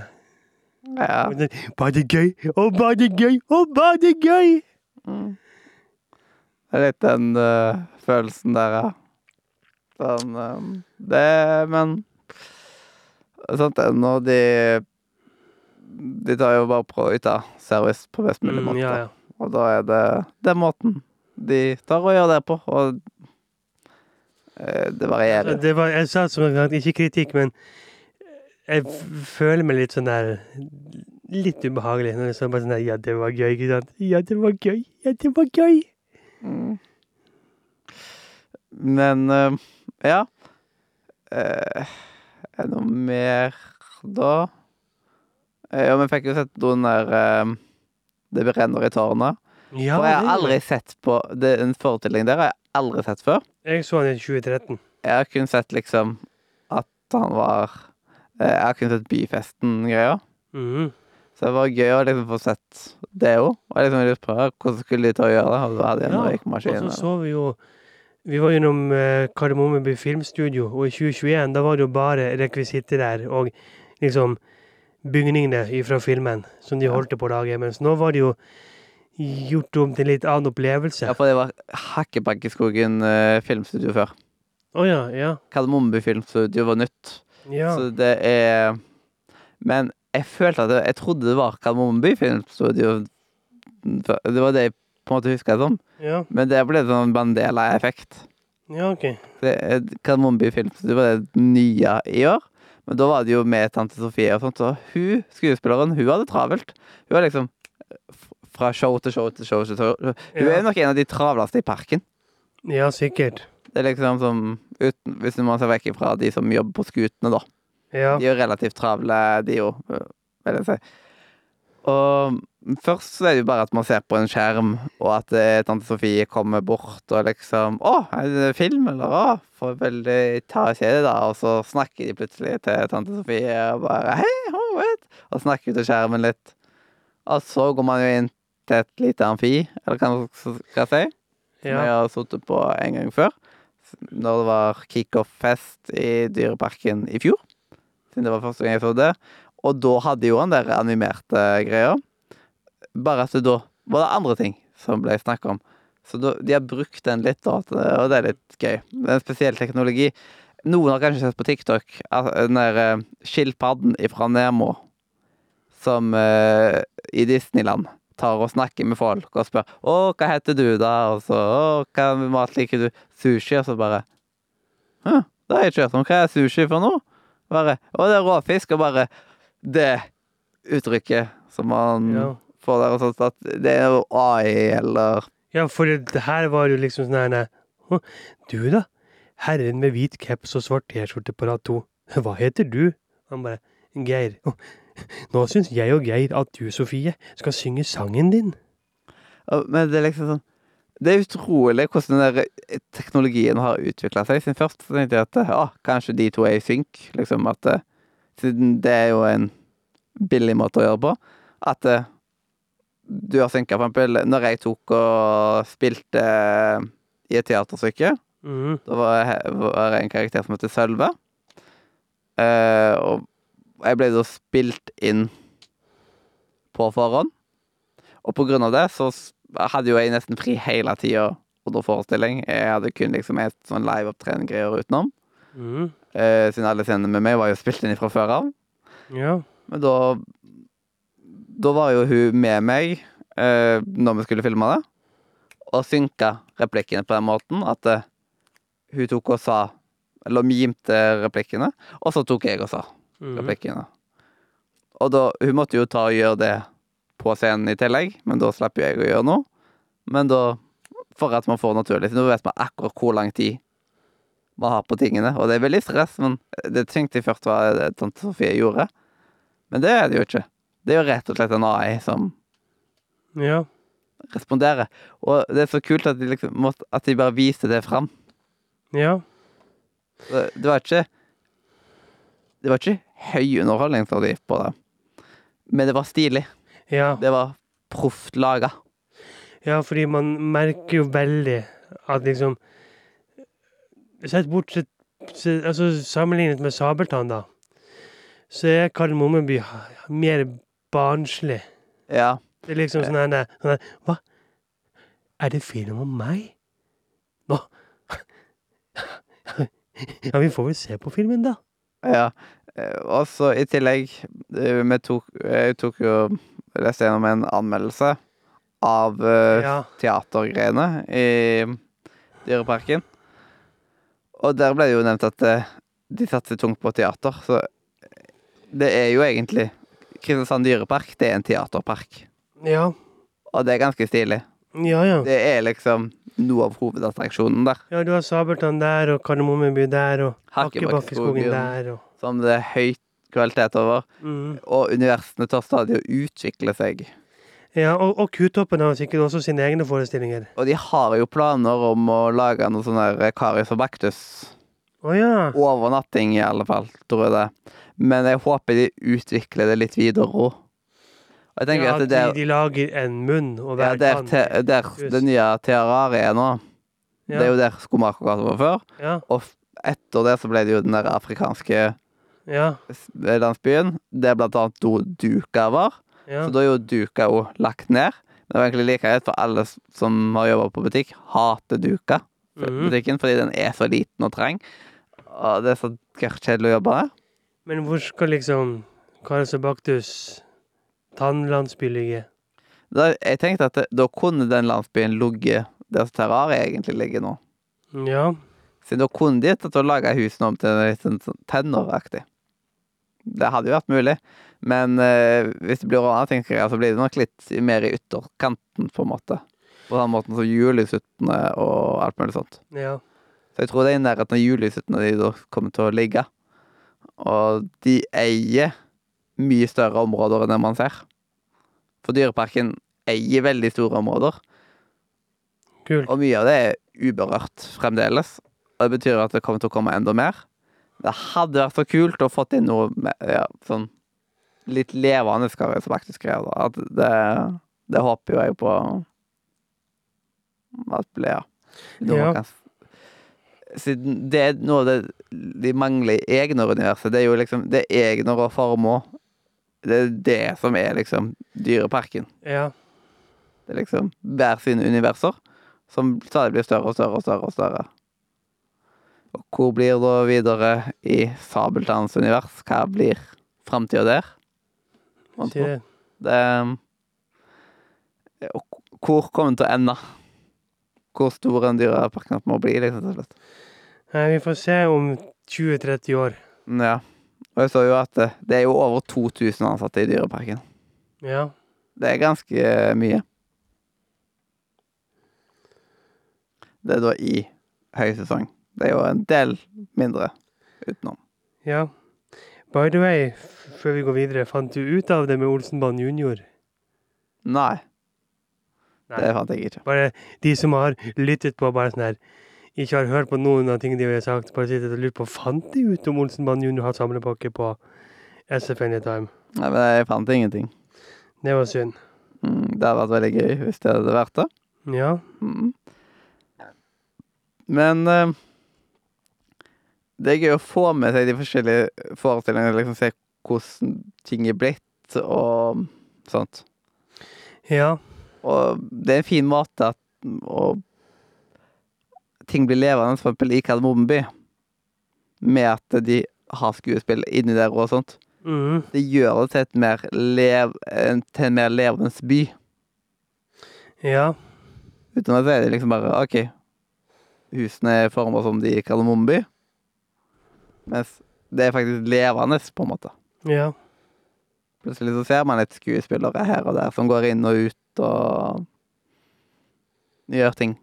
Ja. Og sånn, Var det gøy? Å, var det gøy? Å, var det gøy? Mm. Det er litt den uh, følelsen der, ja. Sånn um, Det Men sant nå når de De tar jo bare yte service på best mulig Mm, ja, ja. Og da er det den måten de tar og gjør det på. Og eh, det varierer. Det var, jeg sa som sagt ikke kritikk, men jeg føler meg litt sånn der Litt ubehagelig. Når jeg så bare sånn der Ja, det var gøy, ikke sant? Ja, det var gøy. Ja, det var gøy. Mm. Men uh, ja. uh, er det noe mer da? Uh, ja, vi fikk jo sett noen der uh, Det brenner i tårnet. Ja, og jeg har aldri sett på det, En forestilling der har jeg aldri sett før. Jeg så han i 2013. Jeg har kun sett liksom at han var Jeg har kun sett Byfesten-greia. Mm. Så det var gøy å liksom få sett det òg. Og jeg liksom lurte på hvordan skulle de ta og gjøre det. Og da hadde jeg en Ja, røykmaskin. Og så så vi jo Vi var gjennom uh, Kardemommeby filmstudio, og i 2021 da var det jo bare rekvisitter der og liksom bygningene fra filmen som de holdt på å lage. Mens nå var det jo gjort om til en litt annen opplevelse. Ja, for det var Hakkebakkeskogen eh, filmstudio før. Å ja, ja. Kardemommeby filmstudio var nytt. Ja. Så det er Men jeg følte at det, Jeg trodde det var Kardemommeby filmstudio. Det var det jeg på en måte huska det som. ja. Men det ble sånn Bandela-effekt. Ja, OK. Det Kardemommeby filmstudio var det nye i år. Men da var det jo med tante Sofie og sånt, så hun, skuespilleren, hun hadde travelt. Hun var liksom fra show til show til show til show. Hun Ja. er nok en av de travleste i parken. Ja, sikkert. Det er liksom som uten, Hvis man ser vekk fra de som jobber på skutene, da. Ja. De er jo relativt travle, de jo, vil jeg si. Og først så er det jo bare at man ser på en skjerm, og at eh, tante Sofie kommer bort og liksom 'Å, er det film?' eller 'Å, får veldig ta og se det', da. Og så snakker de plutselig til tante Sofie og bare 'Hei, ho, vet', og snakker ut av skjermen litt. Og så går man jo inn til et lite amfi, eller hva skal jeg si, som jeg har sittet på en gang før. Når det var kickoff-fest i Dyreparken i fjor. Siden det var første gang jeg så det. Og da hadde jo han der animerte greia. Bare at da var det andre ting som ble snakka om. Så da, de har brukt den litt, da, og det er litt gøy. Det er en spesiell teknologi. Noen har kanskje sett på TikTok den der eh, skilpadden fra Nemo som uh, i Disneyland tar og snakker med folk og spør 'Å, hva heter du, da?' Og så 'Å, hva mat liker du?' Sushi, og så bare 'Hm, det har jeg ikke hørt om. Hva er sushi for noe?' Bare 'Å, det er råfisk', og bare Det uttrykket som man Ja. får der, og sånt, at det er jo AI, eller Ja, for det her var jo liksom sånn her nei, «Å, Du, da? Herren med hvit caps og svart T-skjorte på rad to. Hva heter du? Han bare Geir. «Å, Nå syns jeg og Geir at du, Sofie, skal synge sangen din. Men det er liksom sånn Det er utrolig hvordan den der teknologien har utvikla seg. Siden først så tenkte jeg at å, kanskje de to er i synk. Liksom at eh, Siden det er jo en billig måte å gjøre på. At eh, du har synka, for eksempel når jeg tok og spilte eh, i et teaterstykke. mm. Da var jeg, var jeg en karakter som heter Sølve. Uh, og jeg ble da spilt inn på forhånd. Og på grunn av det så hadde jo jeg nesten fri hele tida under forestilling. Jeg hadde kun liksom et sånn live-opptrening-greier utenom. Mm. Eh, siden alle scenene med meg var jo spilt inn fra før av. Ja. Men da Da var jo hun med meg eh, når vi skulle filme det, og synka replikkene på den måten at eh, hun tok og sa Eller mimte replikkene, og så tok jeg og sa Mhm. Da. Og da Hun måtte jo ta og gjøre det på scenen i tillegg, men da slipper jeg å gjøre noe. Men da For at man får naturlig Nå vet man akkurat hvor lang tid man har på tingene, og det er veldig stress, men det tenkte jeg først det tante Sofie gjorde. Men det er det jo ikke. Det er jo rett og slett en AI som Ja. responderer. Og det er så kult at de, liksom, måtte, at de bare viste det fram. Ja. Det, det var ikke Det var ikke høy underholdningsverdi på det, men det var stilig. Ja. Det var proft laga. Ja, fordi man merker jo veldig at liksom Sett bort sett, altså Sammenlignet med Sabeltann, da, så er Kardemommeby ha- mer barnslig. Ja. Det er liksom sånn her sånn Hva? Er det film om meg? Nå Ja, vi får vel se på filmen, da. ja. Eh, Og så i tillegg eh, Vi tok Jeg tok jo leste gjennom en anmeldelse av eh, Ja. teatergreiene i Dyreparken. Og der ble det jo nevnt at eh, de satser tungt på teater, så det er jo egentlig Kristiansand dyrepark, det er en teaterpark. Ja. Og det er ganske stilig. Ja, ja. Det er liksom noe av hovedattraksjonen der. Ja, du har Sabeltann der, og Kardemommeby der, og. Hakkebakkeskogen der, og Som det er høyt kvalitet over. mm. Og universene tar stadig å utvikle seg. Ja, og, og Kutoppen har sikkert også sine egne forestillinger. Og de har jo planer om å lage noe sånn der Karius og Baktus. Oh, ja. Overnatting, i alle fall, tror jeg det. Men jeg håper de utvikler det litt videre òg. Ja, at det de, de lager en munn, og ja, det der, te, der det nye Terrari er nå. ja. Det er jo der Skomakergata var før. ja, Og etter det så ble det jo den der afrikanske ja, landsbyen. Der blant annet do Duka var. ja. Så da er jo Duka jo lagt ned. Men det var egentlig like greit, for alle som har jobba på butikk, hater Duka. Mm. Butikken, fordi den er så liten og trang. Og det er så kjedelig å jobbe der. Men hvor skal liksom Karas og Baktus tannlandsby ligge? Da, jeg tenkte at det, da kunne den landsbyen ligget der Terraria egentlig ligger nå. Ja. Siden da kunne de tatt og laga husene om til litt sånn tenåraktig. Det hadde jo vært mulig. Men eh, hvis det blir overnattingsgreier, så blir det nok litt mer i ytterkanten, på en måte. På den måten som julelyshyttene og alt mulig sånt. Ja. Så jeg tror det er i nærheten av julelyshyttene de da kommer til å ligge. Og de eier mye større områder enn det man ser. For Dyreparken eier veldig store områder, Kult. og mye av det er uberørt fremdeles. Og det betyr at det kommer til å komme enda mer. Det hadde vært så kult å fått inn noe med, ja, sånn litt levende skal som faktisk da. At det, det håper jo jeg på at blir, ja. Ja. Siden det er noe det de mangler i Egner-universet. Det er jo liksom Det er Egner og Formoe. Det er det som er liksom Dyreparken. Ja. Det er liksom hver sine universer Som stadig blir større og større og større. Og større. Og hvor blir da videre i Sabeltanns univers? Hva blir framtida der? Det. Det og Hvor kommer den til å ende? Hvor stor en dyreparken må bli, liksom, til slutt. Vi får se om 20-30 år. Ja. Og jeg så jo at det, det er jo over 2000 ansatte i Dyreparken. Ja. Det er ganske eh, mye. Det er da i høysesong. Det er jo en del mindre utenom. Ja. By the way, før vi går videre, fant du ut av det med Olsenbanen junior? Nei, Nei. det fant jeg ikke. Bare de som har lyttet på bare sånn her, ikke har hørt på noen av tingene de har sagt, bare sitter og lurer på, fant de ut om Olsenbanen junior har samlepakke på SF Anytime? Nei, men jeg fant ingenting. Det var synd. Mm, det hadde vært veldig gøy hvis det hadde vært det. Ja. Mm. Men eh, det er gøy å få med seg de forskjellige forestillingene, liksom se hvordan ting er blitt og sånt. Ja. Og det er en fin måte at og ting blir levende, for eksempel i Kardemommeby. Med at de har skuespill inni der og sånt. Mm. Det gjør det til, et mer lev, til en mer levende by. Ja. Uten at det er liksom bare OK, husene er forma som de i Kardemomeby. Mens det er faktisk levende, på en måte. Ja. Plutselig så ser man litt skuespillere her og der som går inn og ut og gjør ting.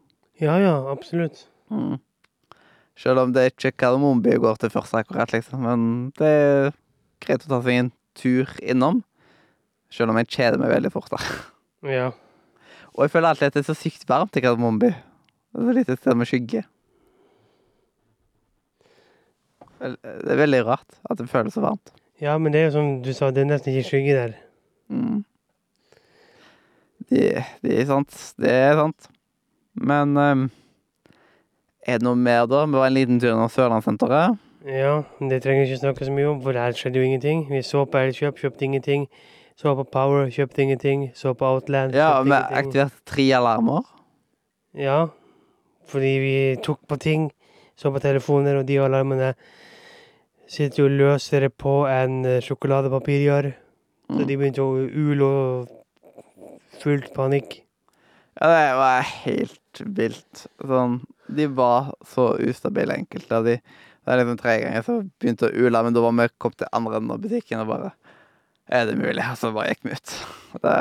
Ja, ja, absolutt. Mm. Selv om det er ikke Kardemomeby går til først, akkurat, liksom. Men det er greit å ta seg en tur innom. Selv om jeg kjeder meg veldig fort der. Ja. Og jeg føler alltid at det er så sykt varmt i Kardemommeby. Det er så lite sted med skygge. Vel, Det er veldig rart at det føles så varmt. Ja, men det er jo som du sa, det er nesten ikke skygge der. Mm. Det, det er sant. Det er sant. Men um, er det noe mer, da? Vi var en liten tur innom Sørlandssenteret. Ja, det trenger vi ikke snakke så mye om, for der skjedde jo ingenting. Vi så på Elkjøp, kjøpte ingenting. Så på Power, kjøpte ingenting. Så på Outland, Ja, kjøpte vi ingenting. aktiverte tre alarmer. Ja, fordi vi tok på ting, så på telefoner, og de alarmene sitter jo løsere på enn eh, sjokoladepapir gjør. Så Mm. de begynte å ule og fullt panikk. Ja, det var helt vilt. Sånn, de var så ustabile, enkelte av de. Det er liksom tre ganger så begynte å ule, men da var vi kommet til andre enden av butikken og bare Er det mulig? Og så bare gikk vi ut. Det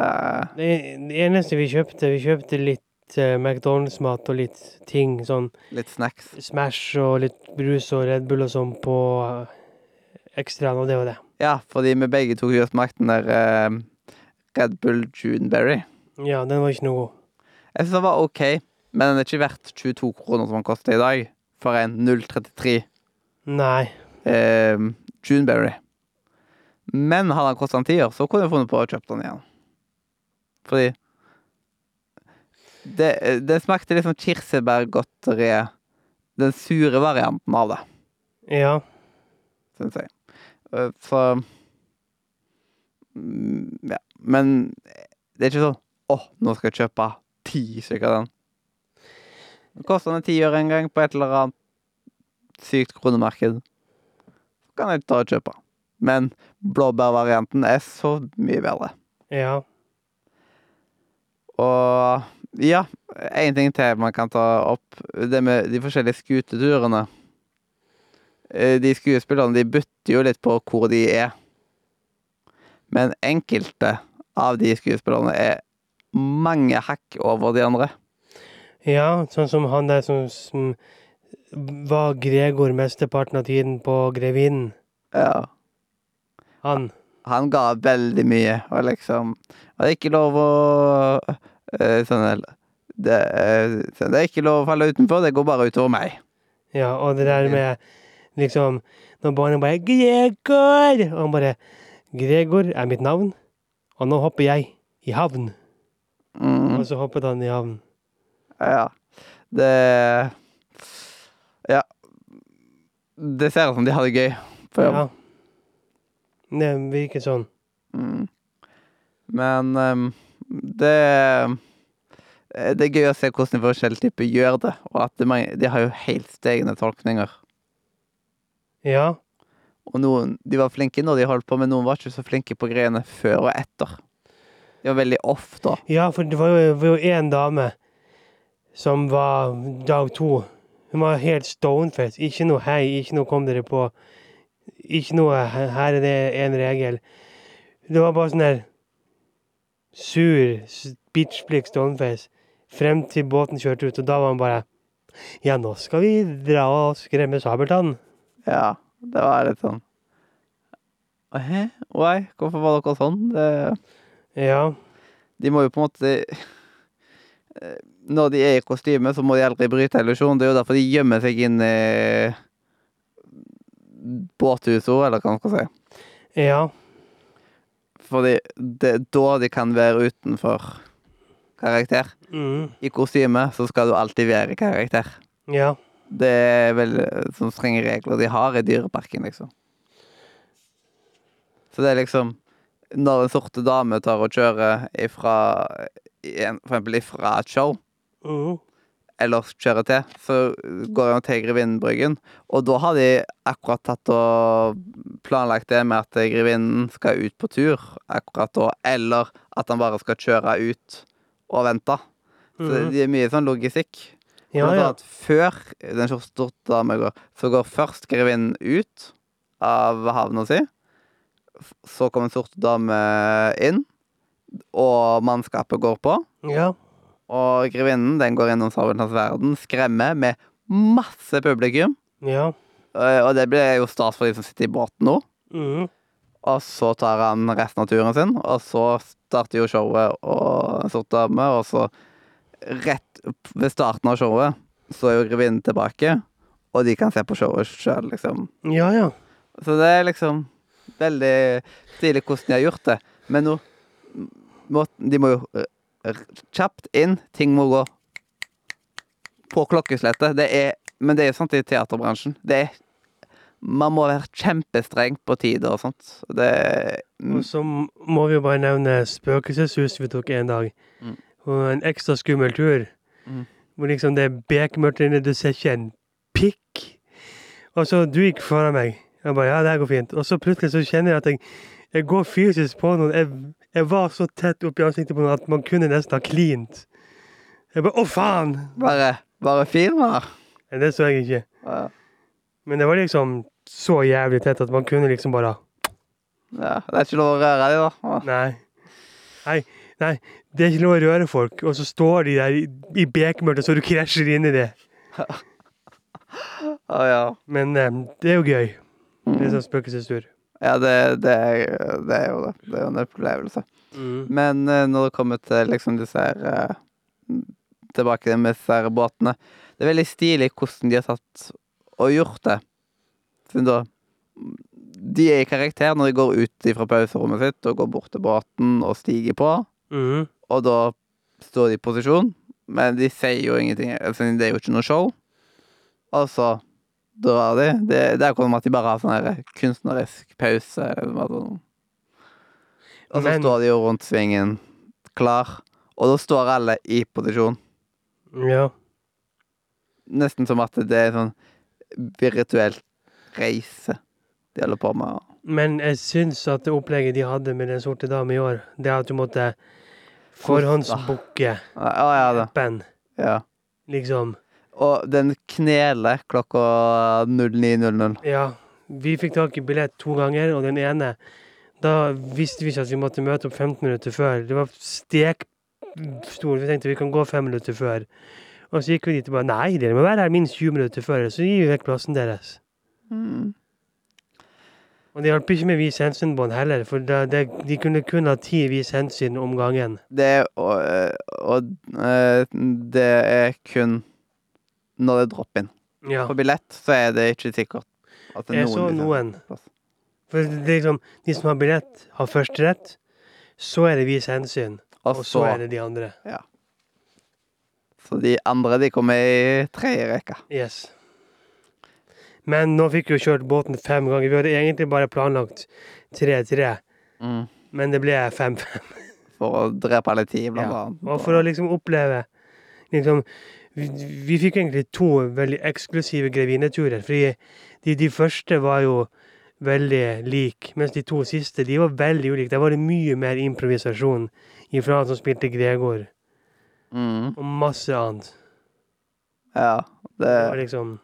Det, det eneste vi kjøpte, vi kjøpte litt eh, McDonald's-mat og litt ting, sånn Litt snacks. Smash og litt brus og Red Bull og sånn på ekstraen, og det var det. Ja, fordi vi begge tok og der eh, Red Bull Juneberry. Ja, den var ikke noe god. Jeg syns den var OK, men den er ikke verdt 22 kroner som den koster i dag. For en 033 Nei. eh, Juneberry. Men hadde han kostet en tier, så kunne jeg funnet på å kjøpe den igjen. Fordi det, det smakte litt sånn kirsebærgodteri. Den sure varianten av det, Ja. syns jeg. Eh, Så mm, Ja. Men det er ikke sånn Å, nå skal jeg kjøpe ti stykker av den. Det koster den ti øre en gang på et eller annet sykt kronemarked. Så kan jeg ta og kjøpe. Men blåbærvarianten er så mye bedre. Ja. Og ja, én ting til man kan ta opp. Det med de forskjellige skuteturene. Eh, De skuespillerne de bytter jo litt på hvor de er. Men enkelte av de skuespillerne er mange hakk over de andre. Ja, sånn som han der som, som var Gregor mesteparten av tiden på Grevinnen. Ja. Han. Han ga veldig mye, og liksom Og det er ikke lov å eh, Sånn det, eh, sånn, det er ikke lov å falle utenfor, det går bare utover meg. Ja, og det der med liksom Når barnet bare 'Gregor!' Og han bare 'Gregor er mitt navn, og nå hopper jeg i havn.' Mm. Og så hoppet han i havn. Ja. Det Ja. Det ser ut som de har det gøy på jobb. Ja. Det virker sånn. Mm. Men um, det det er gøy å se hvordan de forskjellige typer gjør det, og at er de har jo helt egne tolkninger. Ja. Og noen, de var flinke når de holdt på, men noen var ikke så flinke på greiene før og etter. De var veldig off, da. Ja, for det var jo, én en dame som var dag to. Hun var helt stoneface. Ikke noe hei, ikke noe kom dere på. Ikke noe her er det en regel. Det var bare sånn der sur bitchblikk stoneface frem til båten kjørte ut, og da var han bare Ja, nå skal vi dra og skremme sabeltann. Ja, det var litt sånn Hæ? Why? Hvorfor var dere sånn? Det, Ja. de må jo på en måte eh, Når de er i kostyme, så må de aldri bryte illusjonen. Det er jo derfor de gjemmer seg inn i båthuset, eller hva man skal si. Ja. Fordi det er da de kan være utenfor karakter. Mm. I kostyme så skal du alltid være karakter. Ja. Det er vel sånne strenge regler de har i Dyreparken, liksom. Så det er liksom Når en sorte dame tar og kjører ifra en- For eksempel ifra et show, Mm. eller kjører til, så går hun til Grevinnenbryggen. Og da har de akkurat tatt og planlagt det med at grevinnen skal ut på tur akkurat da, eller at han bare skal kjøre ut og vente. Så Mm. det er mye sånn logistikk. Ja, Blant ja. annet før den dame går, så går først grevinnen ut av havna si. Så kommer en sort dame inn, og mannskapet går på. Ja. Og grevinnen den går innom Sabeltanns verden, skremmer med masse publikum. Ja. Eh, Og det blir jo stas for de som sitter i båten nå. Mm. Og så tar han resten av turen sin, og så starter jo showet og en sort dame, og så rett ved starten av showet så er jo grevinnen tilbake, og de kan se på showet sjøl, liksom. Ja, ja. Så det er liksom veldig stilig hvordan de har gjort det. Men nå må, De må jo kjapt inn. Ting må gå på klokkeslettet. Det er Men det er jo sånn i teaterbransjen. Det er Man må være kjempestreng på tider og sånt. Det er Og så må vi jo bare nevne spøkelseshus vi tok en dag. Mm. Og en ekstra skummel tur. Mm. Hvor liksom det er bekmørkt inne, du ser ikke en pikk. Og så du gikk foran meg. Jeg bare ja, det her går fint. Og så plutselig så kjenner jeg at jeg, jeg går fysisk på noen. Jeg, jeg var så tett oppi ansiktet på noen at man kunne nesten ha klint. Jeg bare å faen! bare, bare filmer? Det så jeg ikke. Ja. Men det var liksom så jævlig tett at man kunne liksom bare Ja, det er ikke lov å røre dem, da. Nei. Nei, nei. Det er ikke lov å røre folk, og så står de der i, i bekmørket, så du krasjer inn i det. Å ja. Men um, det er jo gøy. Det er Mm. sånn spøkelsestur. Ja, det, det, er, det er jo det. Det er jo en opplevelse. Men uh, når det kommer til liksom disse her uh, Tilbake med disse her båtene Det er veldig stilig hvordan de har tatt og gjort det. Siden da De er i karakter når de går ut fra pauserommet sitt og går bort til båten og stiger på. Mhm. Og da står de i posisjon, men de sier jo ingenting. Altså, det er jo ikke noe show. Og så drar de. Det, det er akkurat som at de bare har sånn kunstnerisk pause. Og så Men- står de jo rundt svingen klar, og da står alle i posisjon. Ja. Nesten som at det er sånn virtuell reise de holder på med. Men jeg syns at det opplegget de hadde med Den sorte dame i år, det at du måtte forhåndsbooke Ja, Ja. liksom. Og den kneler klokka 09.00. Ja. Vi fikk tak i billett to ganger, og den ene Da visste vi ikke at vi måtte møte opp 15 minutter før. Det var stekstor. Vi tenkte vi kan gå fem minutter før. Og så gikk vi dit og bare Nei, dere må være her minst 20 minutter før. Så gir vi vekk plassen deres. Mm. Og det hjalp ikke med vis hensyn-bånd heller, for det, det, de kunne kun ha ti vis hensyn om gangen. Det og, øh, og øh, det er kun når det er drop-in. Ja. På billett så er det ikke sikkert at det er Jeg noen så liksom noen. plass. For det er liksom, de som har billett, har førsterett. Så er det vis hensyn, Og og så er det de andre. Så de andre de kommer i tredje rekke. Yes. Men nå fikk vi jo kjørt båten fem ganger. Vi hadde egentlig bare planlagt tre-tre, Mm. men det ble fem-fem. For å drepe litt tid, blant Ja. annet. Og for å liksom oppleve liksom vi, vi fikk egentlig to veldig eksklusive grevineturer. Fordi de, de første var jo veldig like, mens de to siste de var veldig ulike. Der var det mye mer improvisasjon ifra han som spilte Gregor, Mm. og masse annet. Ja. Det Det var liksom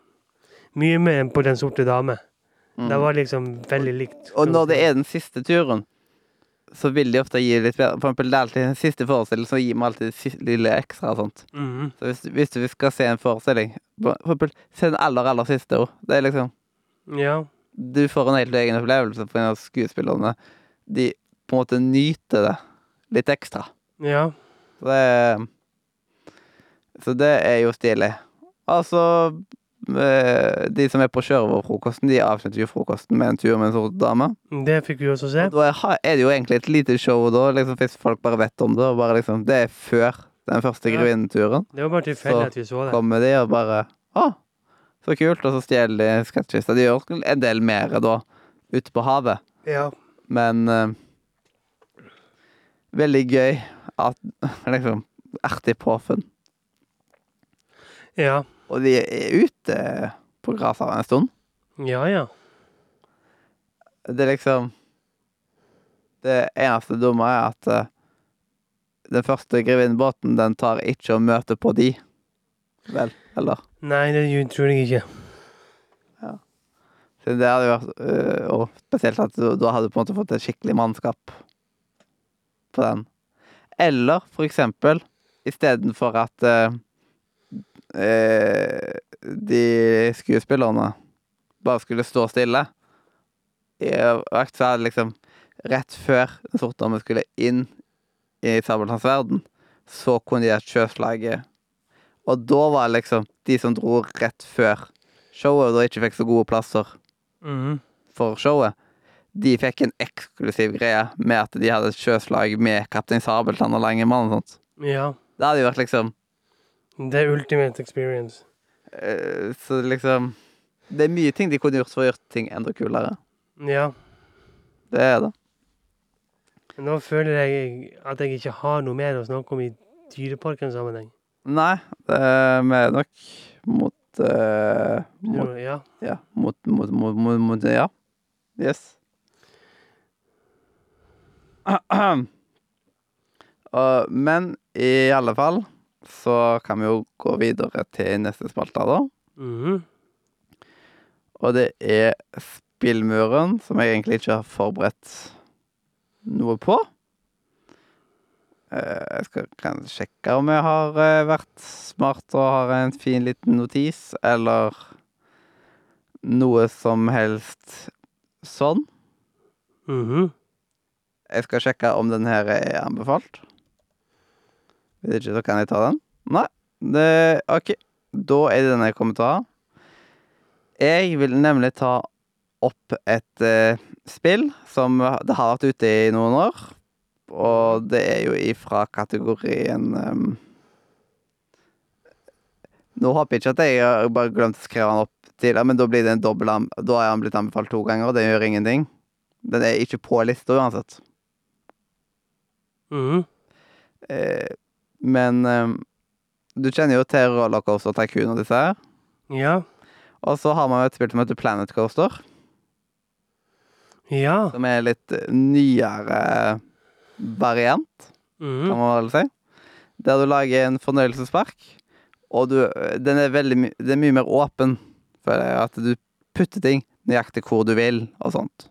mye mer enn på Den sorte dame. mm. Det var liksom veldig likt. Og når det er den siste turen, så vil de ofte gi litt bedre. For eksempel, det er alltid den siste forestillingen, så gir vi alltid lille ekstra og sånt. Mm. Så hvis, hvis du skal se en forestilling, for eksempel, se den aller, aller siste òg. Det er liksom Ja. Du får en helt egen opplevelse av skuespillerne. De på en måte nyter det litt ekstra. Ja. Så det Så det er jo stilig. Altså De som er på Sjørøverfrokosten, de avslutter jo frokosten med en tur med en sort dame. Det fikk vi også se. Og da er det jo egentlig et lite show da, liksom, hvis folk bare vet om det. Og bare liksom, det er før den første Ja. grevinneturen. Det var bare tilfeldig at vi så det. Så Kommer de og bare Å, så kult. Og så stjeler de sketsjkista. De gjør en del mer da ute på havet. Ja. Men uh, veldig gøy at Liksom artig påfunn. Ja. Og de er ute på gresset en stund. Ja, ja. Det er liksom Det eneste dumme er at eh, den første grevinnebåten, den tar ikke og møter på de. Vel, eller? Nei, det tror jeg ikke. Så det hadde vært øh, Og spesielt at du, da hadde på en måte fått et skikkelig mannskap på den. Eller for eksempel istedenfor at øh, de skuespillerne bare skulle stå stille i økt, så det liksom Rett før Den sorte dame skulle inn i Sabeltanns verden, så kunne de ha sjøslaget. Og da var det liksom de som dro rett før showet, og da ikke fikk så gode plasser mm. for showet, de fikk en eksklusiv greie med at de hadde et sjøslag med Kaptein Sabeltann og Langemann og sånt. Ja. Det hadde jo vært liksom Er ultimate experience. eh, Så liksom Det er mye ting de kunne gjort for å gjøre ting enda kulere. Ja. Det er det. Nå føler jeg at jeg ikke har noe mer å snakke om i Dyreparkens sammenheng. Nei, det er vi er nok mot uh, mot, Ja. ja, mot, mot, mot, mot, mot Ja. Yes. Uh, men i alle fall så kan vi jo gå videre til neste spalte, da. Mm. Og det er Spillmuren, som jeg egentlig ikke har forberedt noe på. Eh, Jeg skal kan sjekke om jeg har eh, vært smart og har en fin liten notis, eller noe som helst sånn. Mhm. Jeg skal sjekke om den her er anbefalt. Så kan jeg ta den. Nei. Det, OK. Da er det den jeg kommer til å ha. Jeg vil nemlig ta opp et eh, spill som det har vært ute i noen år. Og det er jo ifra kategorien um... Nå håper jeg ikke at jeg bare glemt å skrive den opp tidligere, men da blir det en dobbel Da har han blitt anbefalt to ganger, og det gjør ingenting. Den er ikke på lista uansett. Mhm. Eh, men um, du kjenner jo til Rollercoaster Tycoon og disse her. Ja. Og så har man jo et spill som heter Planet Coaster, Ja. som er litt nyere variant, kan Mhm. man vel si. Der du lager en fornøyelsespark, og du, den er veldig det er mye mer åpen. For at du putter ting nøyaktig hvor du vil, og sånt.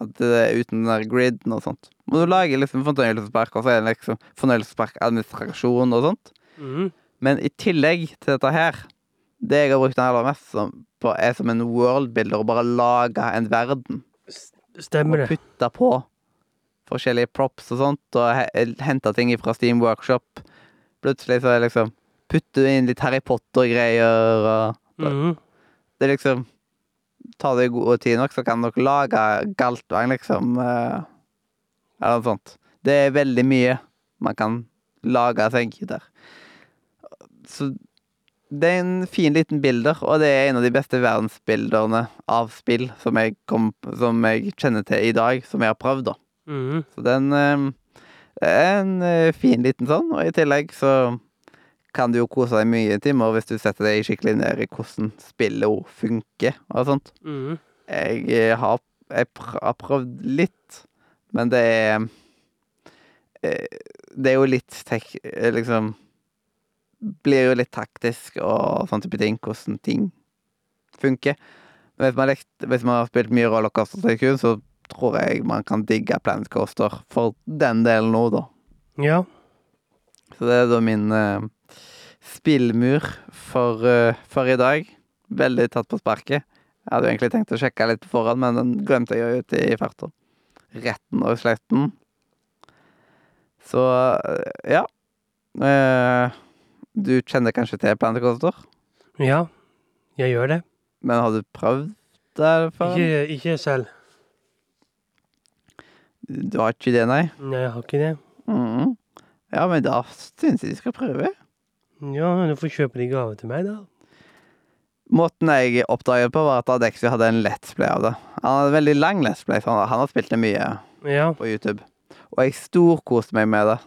At det er uten den der griden og sånt. Og du lager liksom fornøyelsespark, og så er det liksom fornøyelsesparkadministrasjon og sånt. Mm. Men i tillegg til dette her, det jeg har brukt den aller mest som, på, er som en worldbuilder, å bare lage en verden. Stemmer det. Og putte på forskjellige props og sånt, og hente ting fra Steam Workshop. Plutselig så er det liksom Putte inn litt Harry Potter-greier, og mm. det er liksom Tar det god tid nok, så kan dere lage Galtvang, liksom. eh, Eller noe sånt. Det er veldig mye man kan lage seg der. Så det er en fin liten bilder, og det er en av de beste verdensbildene av spill som jeg, kom, som jeg kjenner til i dag, som jeg har prøvd, da. Mm. Så den eh, er en eh, fin liten sånn, og i tillegg så kan du jo kose deg mye i timer hvis du setter deg skikkelig ned i hvordan spillet funker og sånt. Mm. Jeg eh, har, jeg prøvd litt, men det er eh, Det er jo litt tek... eh, Liksom Blir jo litt taktisk og sånn type ting, hvordan ting funker. Men hvis man, lekt, hvis man har spilt mye Rollercoaster så tror jeg man kan digge Planet Coaster for den delen nå, da. Ja. Så det er da min uh, spillmur for, uh, for i dag. Veldig tatt på sparket. Jeg hadde egentlig tenkt å sjekke litt på forhånd, men den glemte jeg jo ute i farta. Retten og sletten. Så eh, ja. Eh, du kjenner kanskje til Planet Ja, jeg gjør det. men har du prøvd det før? Ikke, ikke selv. Du har ikke det, nei? Nei, jeg har ikke det. Mhm. Ja, men da syns jeg de skal prøve. Ja, du får kjøpe de gave til meg, da. Måten jeg oppdaget på, var at Adexio hadde en Let's Play av det. Han hadde en veldig lang Let's Play, han han har spilt det mye Ja. på YouTube. Og jeg storkoste meg med det.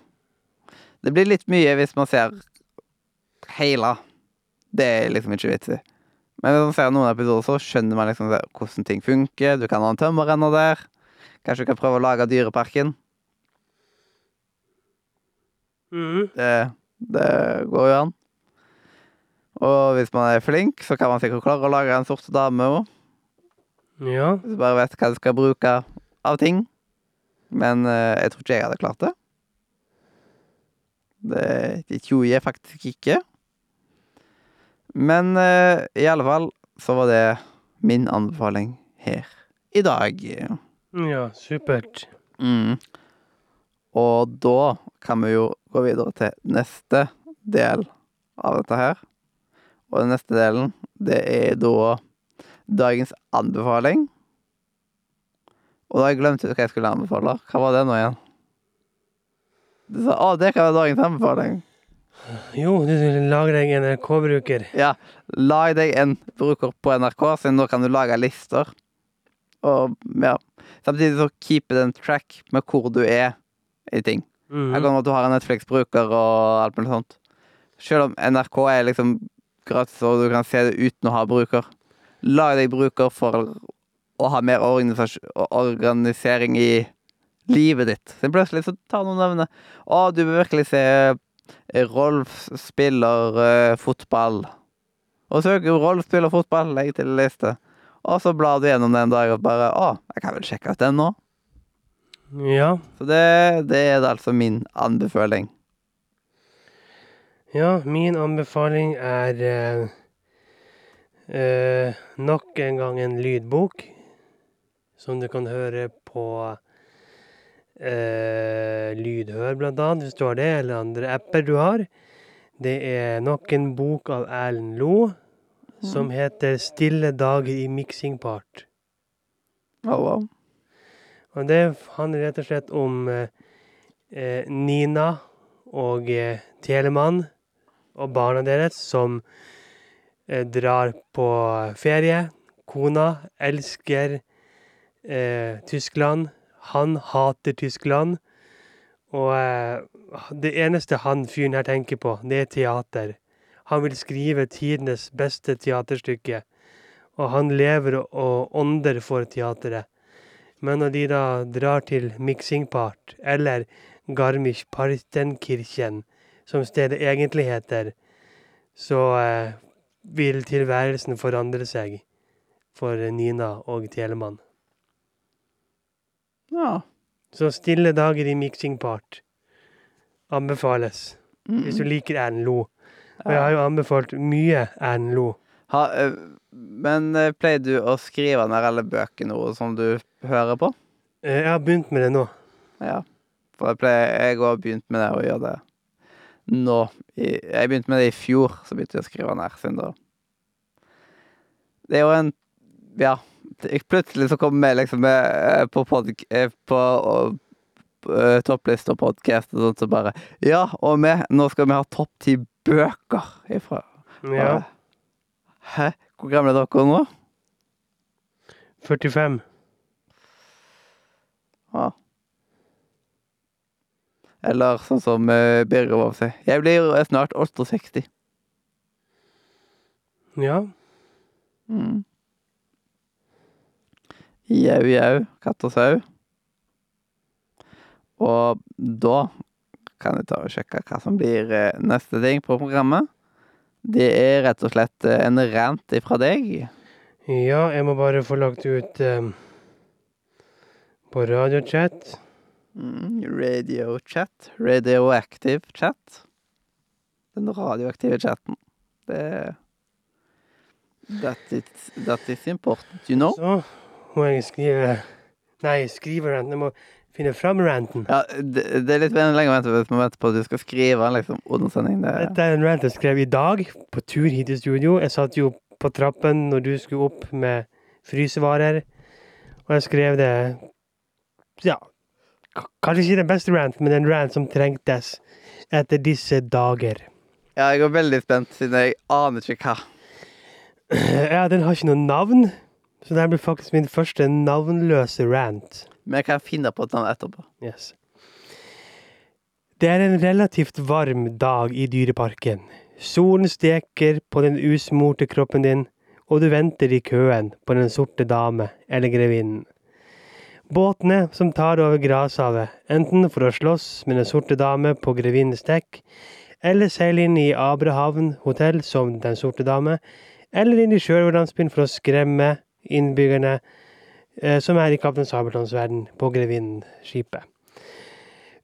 Det blir litt mye hvis man ser hele. Det er liksom ikke vits i. Men hvis man ser noen episoder, så skjønner man liksom hvordan ting funker. Du kan ha en tømmerrenner der. Kanskje du kan prøve å lage Dyreparken. Mm. Det, det går jo an. Og hvis man er flink, så kan man sikkert klare å lage en sort dame òg. Ja. Hvis du bare vet hva du skal bruke av ting. Men uh, jeg tror ikke jeg hadde klart det. Det, det tror jeg faktisk ikke. Men uh, i alle fall så var det min anbefaling her i dag. Ja, supert. Mm. Og da kan vi jo gå videre til neste del av dette her. Og den neste delen, det er da dagens anbefaling. Og da har jeg hva jeg skulle anbefale. Hva var det nå igjen? Du sa å, det kan være dagens anbefaling. Jo, du lager deg en NRK-bruker. Ja, lag deg en bruker på NRK, så nå kan du lage lister. Og ja, samtidig så keep den track med hvor du er i ting. Mhm. Jeg kan at du har en Netflix-bruker og alt mulig sånt. Selv om NRK er liksom gratis, og du kan se det uten å ha bruker. Lag deg bruker for å ha mer organisering i livet ditt. Så plutselig så tar noen nevne Å, du bør virkelig se eh, Rolf spiller uh, fotball. Og søk Rolf spiller fotball, legg til liste. Og så blar du gjennom den dag og bare Å, jeg kan vel sjekke ut den nå. Ja. Så det, det er altså min anbefaling. Ja, min anbefaling er eh, eh, nok en gang en lydbok som du kan høre på eh, Lydhør, blant annet, hvis du har det, eller andre apper du har. Det er nok en bok av Erlend Lo som heter 'Stille dager i mixing part'. Oh, wow. Og det handler rett og slett om eh, Nina og eh, Telemann og barna deres som eh, drar på ferie. Kona elsker eh, Tyskland. Han hater Tyskland. Og eh, det eneste han fyren her tenker på, det er teater. Han vil skrive tidenes beste teaterstykke. Og han lever og- ånder for teateret. Men når de da drar til Mixingpart, eller Garmisch-Partenkirchen, som stedet egentlig heter, så eh, vil tilværelsen forandre seg for Nina og Telemann. Ja. Så stille dager i mixing part anbefales, Mm. hvis du liker Erlend Lo. Og jeg har jo anbefalt mye Erlend Lo. Ha, eh, men eh, pleier du å skrive ned alle bøkene som du hører på? Eh, Jeg har begynt med det nå. Ja. For jeg pleier Jeg har begynt med det å gjøre det nå. Jeg begynte med det i fjor, så begynte jeg å skrive ned synder. Det er jo en Ja. Plutselig så kommer vi liksom eh, på, pod, eh, på og, eh, og podkast og sånt, så bare Ja, og vi, nå skal vi ha topp ti bøker ifra Ja. Hæ? Hvor gamle er dere nå? 45. Ja. Eller sånn som uh, Birger var seg. Jeg blir eh, snart 68. Ja. Mm. Jau, jau, katt og sau. Og da kan jeg ta og sjekke hva som blir eh, neste ting på programmet. Det er rett og slett en rant ifra deg. Ja, jeg må bare få lagt ut eh, på radiochat. Mm, radio chat. Radioactive chat. Den radioaktive chatten. Det that, it, that is important, you know. Så må jeg skrive Nei, skrive ranten. Jeg må finne fram ranten. Ja, det, det er litt lenger å vente hvis man venter på at du skal skrive liksom under sending. Det, Dette er en rant jeg skrev i dag, på tur hit til studio. Jeg satt jo på trappen når du skulle opp med frysevarer, og jeg skrev det Ja, kanskje ikke den beste rant, men en rant som trengtes etter disse dager. ja, jeg er veldig spent, siden jeg aner ikke hva. Ja, den har ikke noe navn, så den blir faktisk min første navnløse rant. Men jeg kan finne på et navn etterpå. Yes. Det er en relativt varm dag i dyreparken. Solen steker på den usmorte kroppen din, og du venter i køen på den sorte dame eller grevinnen. Båtene som tar over grashavet, enten for å slåss med den sorte dame på grevinnens dekk, eller seile inn i Abrahavn hotell som den sorte dame, eller inn i sjørøverlandsbyen for å skremme innbyggerne eh, som er i Kaptein Sabeltanns verden på Grevinnen-skipet.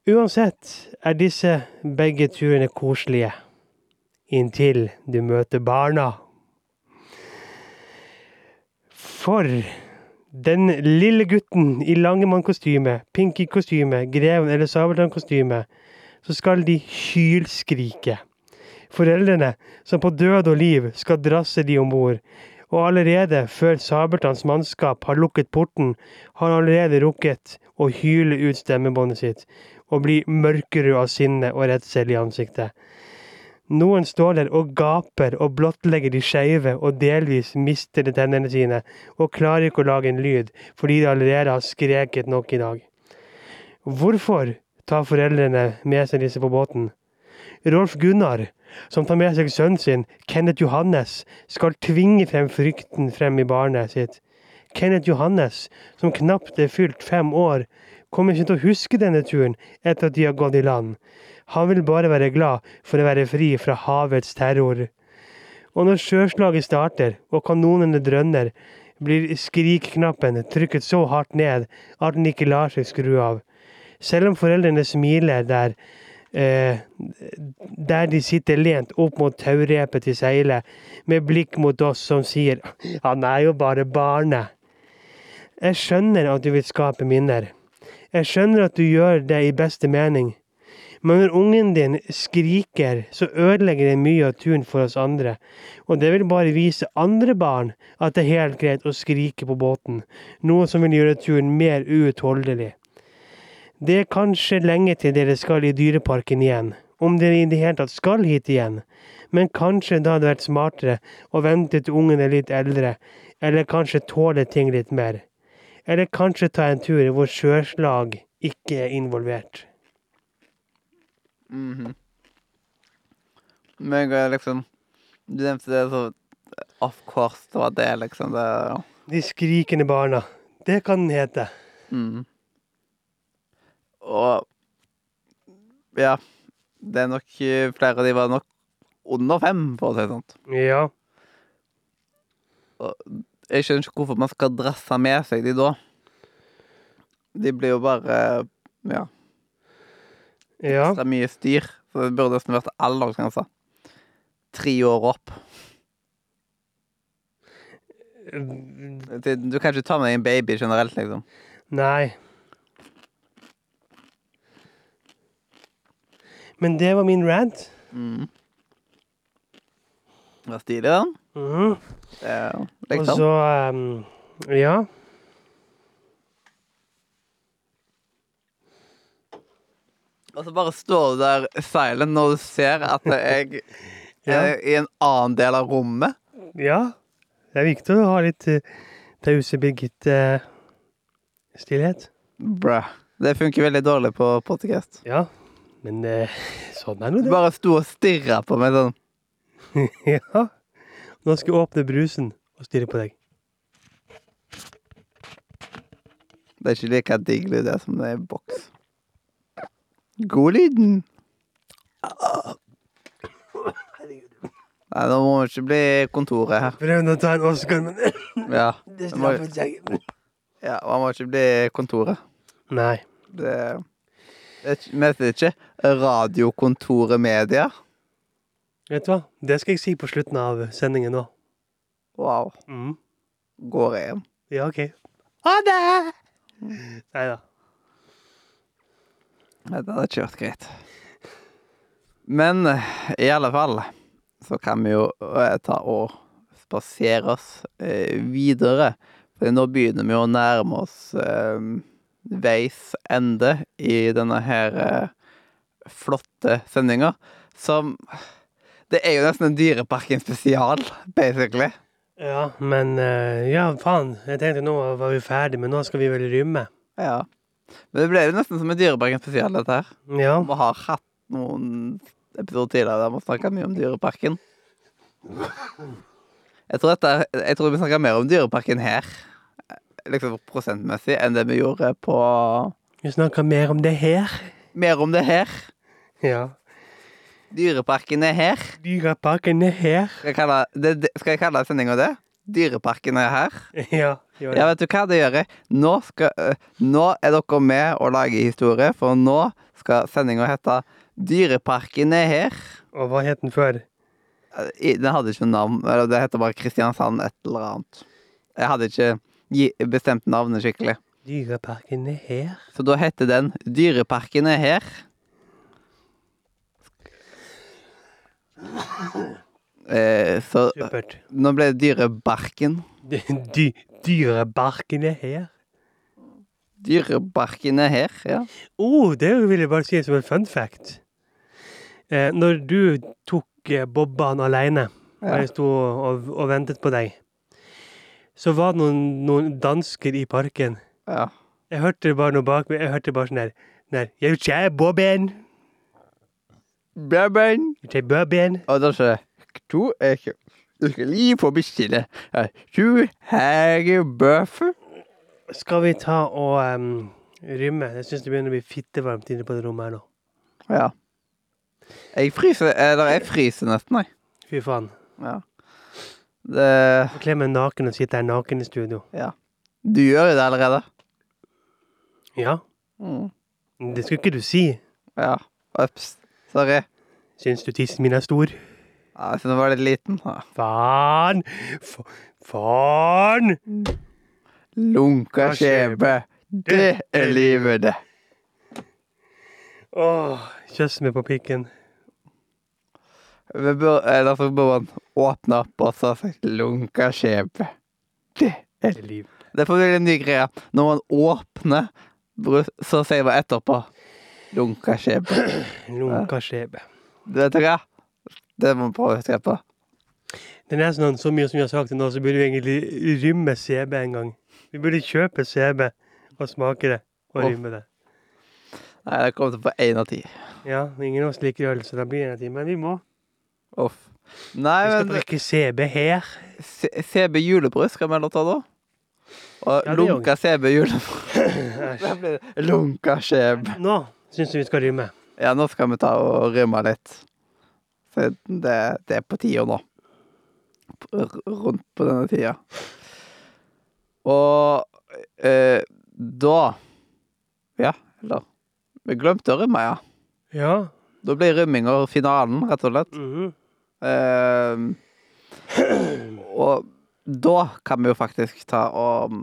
Uansett er disse begge turene koselige, inntil du møter barna. For den lille gutten i Langemann-kostyme, Pinky-kostyme, Greven eller Sabeltann-kostyme, så skal de hylskrike. Foreldrene som på død og liv skal drasse de om bord, og allerede før Sabeltanns mannskap har lukket porten, har allerede rukket å hyle ut stemmebåndet sitt og bli mørkerød av sinne og redsel i ansiktet. Noen står der og gaper og blottlegger de skeive og delvis mistede tennene sine, og klarer ikke å lage en lyd fordi de allerede har skreket nok i dag. Hvorfor tar foreldrene med seg disse på båten? Rolf Gunnar, som tar med seg sønnen sin, Kenneth Johannes, skal tvinge frem frykten frem i barnet sitt. Kenneth Johannes, som knapt er fylt fem år, kommer ikke til å huske denne turen etter at de har gått i land. Han vil bare være glad for å være fri fra havets terror. Og når sjøslaget starter og kanonene drønner, blir skrikknappen trykket så hardt ned at den ikke lar seg skru av. Selv om foreldrene smiler der, eh, der de sitter lent opp mot taurepet til seilet, med blikk mot oss som sier 'han er jo bare barnet'. Jeg skjønner at du vil skape minner. Jeg skjønner at du gjør det i beste mening. Men når ungen din skriker, så ødelegger det mye av turen for oss andre, og det vil bare vise andre barn at det er helt greit å skrike på båten, noe som vil gjøre turen mer uutholdelig. Det er kanskje lenge til dere skal i dyreparken igjen, om dere i det hele tatt skal hit igjen, men kanskje det hadde vært smartere å vente til ungen er litt eldre, eller kanskje tåle ting litt mer. Eller kanskje ta en tur hvor sjøslag ikke er involvert. Mhm. Men jeg liksom Du nevnte det, så Of course, det var det, liksom. Det De skrikende barna. Det kan den hete. mm. Og Ja. Det er nok eh, Flere av de var nok under fem, for å si det sånn. Ja. Jeg skjønner ikke hvorfor man skal dresse med seg de da. De blir jo bare ja, Ja. ekstra mye styr. Så det burde nesten vært aldersgrense. Tre år opp. Du kan ikke ta med deg en baby generelt, liksom. Nei. Men det var min rant. Mm. Det var stilig, da. Mhm. Det er- Og så um, Ja. Og så bare står du der silent når du ser at jeg Ja. er i en annen del av rommet. Ja. Det er viktig å ha litt uh, tause Birgit eh. Bruh. Det funker veldig dårlig på podcast. Ja. Men uh, sånn er nå Du det. bare sto og stirra på meg sånn. ja. Nå skal jeg åpne brusen og stirre på deg. Det er ikke like digg det som det er i boks. God lyden. Nei, nå må vi ikke bli kontoret her. Prøvde å ta en Oscar, men Ja, det straffet seg. ja man må ikke bli kontoret. Nei. Det, vi heter ikke Radiokontoret Media. Vet du hva? Det skal jeg si på slutten av sendingen nå. Wow. Mm. Går jeg hjem? Ja, OK. Ha det! Nei da. Nei, Det hadde ikke vært greit. Men eh, i alle fall så kan vi jo eh, ta og spasere oss eh, videre. For nå begynner vi å nærme oss eh, veis ende i denne her eh, flotte sendinga. Som Det er jo nesten en Dyreparken spesial, basically. Ja, men Ja, faen. Jeg tenkte nå var vi ferdig, men nå skal vi vel rømme. Ja. Men det ble jo nesten som en Dyreparken spesial, dette her. Ja. Vi har hatt noen episoder tidligere der vi snakka mye om Dyreparken. Jeg tror, dette, jeg tror vi snakka mer om Dyreparken her, liksom prosentmessig, enn det vi gjorde på Vi snakka mer om det her. Mer om det her. Ja. Dyreparken er her. Dyreparken er her. Skal jeg kalle, det, det, skal jeg kalle sendinga det? Dyreparken er her. Ja. Ja, vet du hva det gjør? Nå, skal, øh, nå er dere med å lage historie, for nå skal sendinga hete Dyreparken er her. Og hva het den før? Den hadde ikke navn. eller Det heter bare Kristiansand et eller annet. Jeg hadde ikke bestemt navnet skikkelig. Dyreparken er her. Så da heter den Dyreparken er her. Eh, så Supert. nå ble det Dyrebarken. Dy, dy, dyrebarken er her. Dyrebarken er her, ja. Oh, det vil jeg bare si som en fun fact. Eh, når du tok eh, Bobban alene, og Ja. jeg sto og, og ventet på deg, så var det noen, noen dansker i parken. ja. Jeg hørte bare noe bak meg. Jeg hørte bare sånn her Nei, Jeg kjære Bobben. Babben. Jeg kjære Bobben. Og da sa jeg To er ikke Du skal lige få bestille. Du herre bøffe. Skal vi ta og um, rømme? Jeg syns det begynner å bli fittevarmt inne på det rommet her nå. Ja. Jeg fryser Eller jeg fryser nesten, jeg. Fy faen. Ja. Det Kle meg naken og sitte her naken i studio. Ja. Du gjør jo det allerede. Ja, Mm. det skulle ikke du si. Ja. Ops. Sorry. Syns du tissen min er stor? Ja, jeg synes den var litt liten. Da. Faen! Fa faen! Lunka skjebe. Det er livet, det. Åh, kjøss meg på pikken. Vi bør, eller så bør man åpne opp og så si lunka skjebe. Det er Det er liv. Det får bli en ny greie. Når man åpner så sier man etterpå lunka skjebe. Lunka skjebe. Du hva? Det må vi prøve å se på. Det er nesten sånn, så mye som vi har sagt til nå, så burde vi egentlig rymme CB en gang. Vi burde kjøpe CB og smake det og oh. rymme det. Nei, det kommer til å få én av ti. Ja, ingen av oss liker øl, så da blir det en av ti. Men vi må. Uff. Nei, Vi skal men drikke CB her. C- CB julebrus skal vi heller ta da. Og Ja, lunka CB julebrus. Da blir det lunka skjeb. Nå syns jeg vi skal rymme. Ja, nå skal vi ta og rymme litt. Det, det er på tida nå. Rundt på denne tida. Og eh, da Ja, eller Vi glemte å rømme, ja. Ja. Da blir rømminga finalen, rett og slett. mhm. Eh, og da kan vi jo faktisk ta og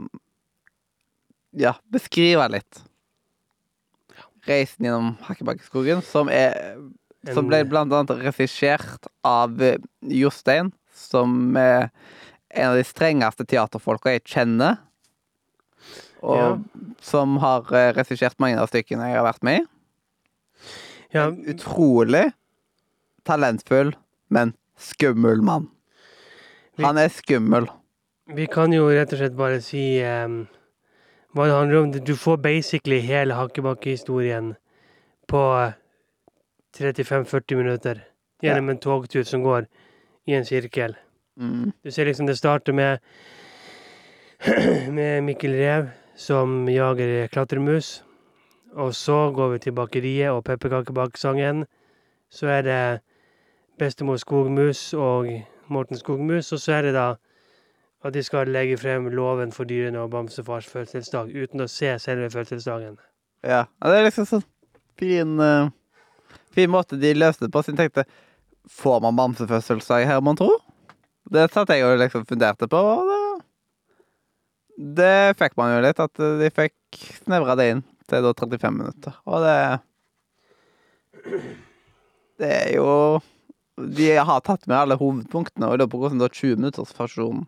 Ja, beskrive litt. Reisen gjennom Hakkebakkeskogen, som er Som ble blant annet regissert av eh, Jostein, som er en av de strengeste teaterfolka jeg kjenner. Og Ja. som har eh, regissert mange av stykkene jeg har vært med i. Ja, Utrolig talentfull, men skummel mann. Han er skummel. vi kan jo rett og slett bare si um, hva det handler om. Du får basically hele Hakkebakkehistorien på 35-40 minutter gjennom en togtur som går i en sirkel. Mm. Du ser liksom det starter med med Mikkel Rev som jager klatremus. Og så går vi til bakeriet og pepperkakebakesangen. Så er det bestemor Skogmus og Morten Skogmus. Og så er det da at de skal legge frem loven for dyrene og Bamsefars fødselsdag uten å se selve fødselsdagen. Ja. det er liksom sånn fin eh, Fin måte de løste det på. Så jeg tenkte Får man bamsefødselsdag her, mon tro? Det satt jeg og liksom funderte på, og det Det fikk man jo litt, at de fikk snevra det inn til da 35 minutter. Og det Det er jo De har tatt med alle hovedpunktene, og lurer på hvordan da 20 minutters versjon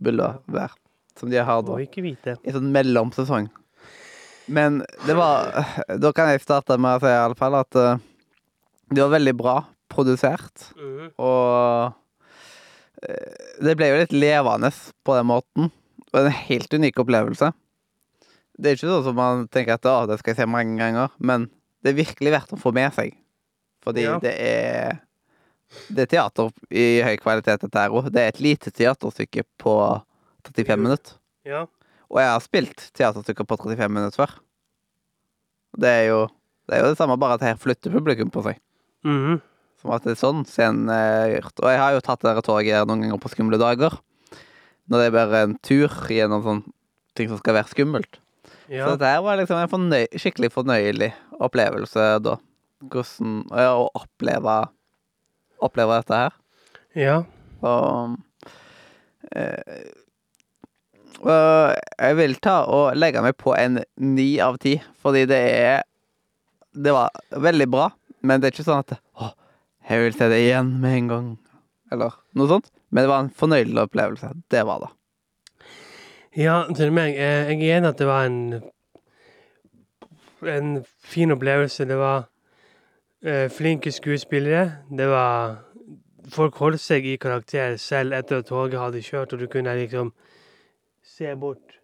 burde være. Som de har da i sånn mellomsesong. Men det var Da kan jeg starte med å si i alle fall at eh, det var veldig bra produsert. mm. Og eh, det ble jo litt levende på den måten. Og en helt unik opplevelse. Det er ikke sånn som man tenker at det skal jeg se mange ganger, men det er virkelig verdt å få med seg. Fordi Ja. det er Det er teater i høy kvalitet, dette her òg. Det er et lite teaterstykke på 35 minutter. Ja. Og jeg har spilt teaterstykker på 35 minutter før. Det er jo det, er jo det samme, bare at her flytter publikum på seg. Mhm. Som at det er sånn scenen er gjort. Og jeg har jo tatt det toget her noen ganger på skumle dager. Når det er bare en tur gjennom sånn ting som skal være skummelt. ja. Så dette var liksom en fornøy skikkelig fornøyelig opplevelse da. Hvordan ja, Å oppleve Oppleve dette her. ja. Og, eh, og jeg vil ta og legge meg på en ni av ti, fordi det er Det var veldig bra, men det er ikke sånn at Å, jeg vil se det igjen med en gang, eller noe sånt. Men det var en fornøyelig opplevelse. Det var det. Ja, til meg. eh, Jeg er enig at det var en en fin opplevelse. Det var eh, flinke skuespillere. Det var Folk holdt seg i karakter selv etter at toget hadde kjørt, og du kunne liksom se bort.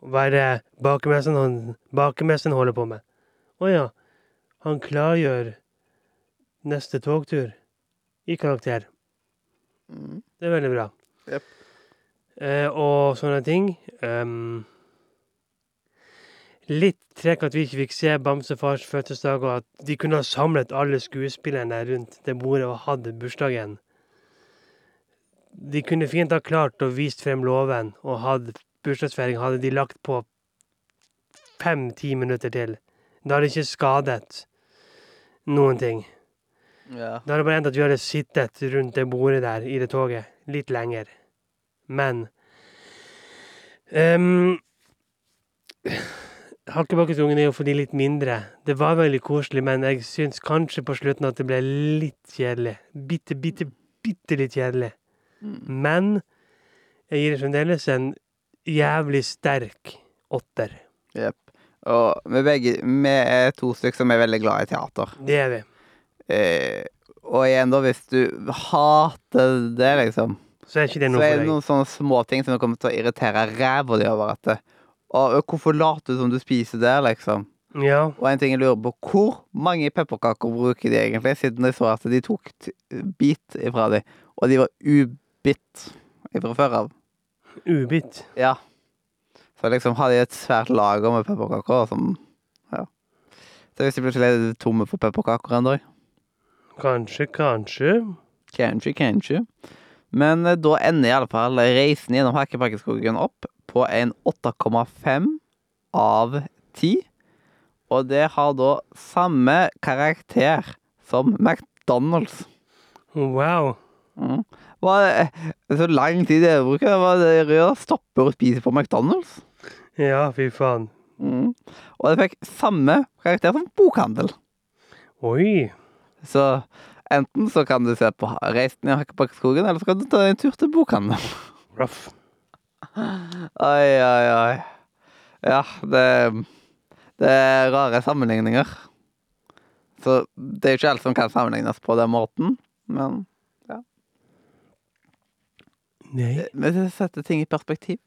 Hva er det bakemesteren, han- holder på med? Å ja, han klargjør neste togtur i karakter. Mm. Det er veldig bra. Yep. Eh, og sånne ting. Um, litt trekk at vi ikke fikk se Bamsefars fødselsdag, og at de kunne ha samlet alle skuespillerne rundt det bordet og hatt bursdagen. De kunne fint ha klart å vist frem låven, og hatt bursdagsfeiring hadde de lagt på fem-ti minutter til. Det hadde ikke skadet noen ting. Ja. Det hadde bare endt at vi hadde sittet rundt det bordet der i det toget litt lenger. Men um, Hakkebakkeskogen er jo for de litt mindre. Det var veldig koselig, men jeg syns kanskje på slutten at det ble litt kjedelig. Bitte, bitte, bitte litt kjedelig. Mm. Men jeg gir det fremdeles en jævlig sterk åtter. Jepp. Og vi begge Vi er to stykker som er veldig glad i teater. Det er vi. Eh, og igjen, da, hvis du hater det, liksom Så er ikke det Så er det noen sånne små ting som kommer til å irritere ræva di over at og, Hvorfor later du som du spiser der, liksom? Ja. Og en ting jeg lurer på, hvor mange pepperkaker bruker de egentlig? Siden jeg så at de tok bit ifra de, og de var ubitt fra før av. Ubitt. Ja. Så liksom har de et svært lager med pepperkaker som Ja. Så hvis de plutselig er tomme for pepperkaker en dag Kanskje, kanskje. Kanskje, kanskje. Men eh, da ender i alle fall reisen gjennom Hakkebakkeskogen opp på en 8,5 av 10. Og det har da samme karakter som McDonald's. Wow. Mm. Hva det så lang tid det bruker? Hva er det dere? Stopper å spise på McDonald's? Ja, fy faen. Mm. Og det fikk samme karakter som bokhandel. Oi. Så enten så kan du se på Reisen i Hakkebakkeskogen, eller så kan du ta en tur til bokhandel. Ruff. Oi, oi, oi. Ja, det, det er rare sammenligninger. Så det er jo ikke alt som kan sammenlignes på den måten, men ja. Nei. men det setter ting i perspektiv.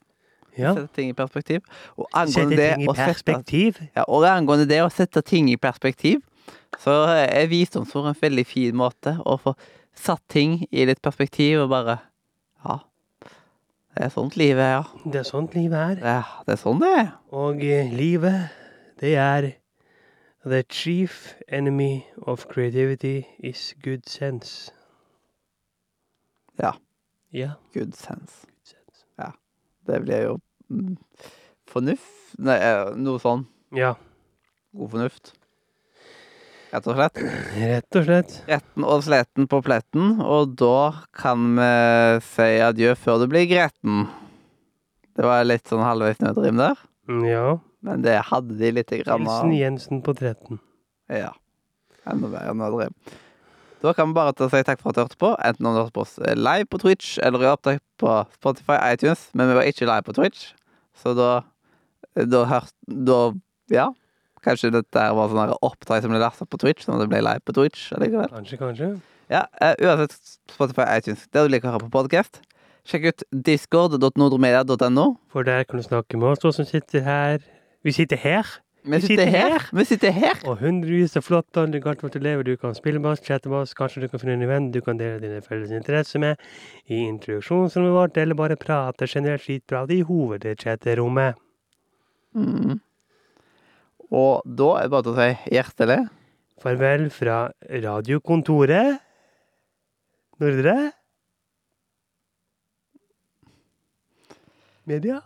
Ja. Sette ting i perspektiv. Og Sette angående det ting i perspektiv. sette ja, og angående det å sette ting i perspektiv, Så er visdomsord en veldig fin måte å få satt ting i litt perspektiv og bare Ja, det er sånt livet er, ja. Det er sånt livet er. Det, er- det er sånn det er. Og eh, livet, det er The chief enemy of creativity is good sense. Ja. Ja, good sense. Det blir jo mm, fornuft Nei, eh, noe sånn. Ja, God fornuft. Rett og slett. rett og slett. Retten og sleten på pletten, og da kan vi si adjø før det blir gretten. Det var litt sånn halvveis nødrim der, Ja. men det hadde de lite grann av. Hilsen Jensen på 13. Ja. Enda bedre nødrim. Da kan vi bare ta si takk for at du hørte på, enten om du hørte på oss live på Twitch eller i opptak på Spotify, iTunes, men vi var ikke live på Twitch, så da Da hørte Da Ja. Kanskje dette var sånn opptak som ble lasta på Twitch, sånn at det ble live på Twitch allikevel. Kanskje, kanskje. Ja, uh, uansett Spotify, iTunes, der du liker å høre på podkast. Sjekk ut discord.nordromedia.no. For der kan du snakke med oss, som sitter her. Vi sitter her. Vi sitter her. Vi sitter her. Og hundrevis av flotte andre gartner til elever du kan spille oss, chatte oss, kanskje du kan finne en venn du kan dele dine felles interesser med i introduksjonsrommet vårt, eller bare prate generelt skitprat i hovedchatterommet. Mm. Og da er det bare til å si hjertelig Farvel fra radiokontoret. Nordre. Media.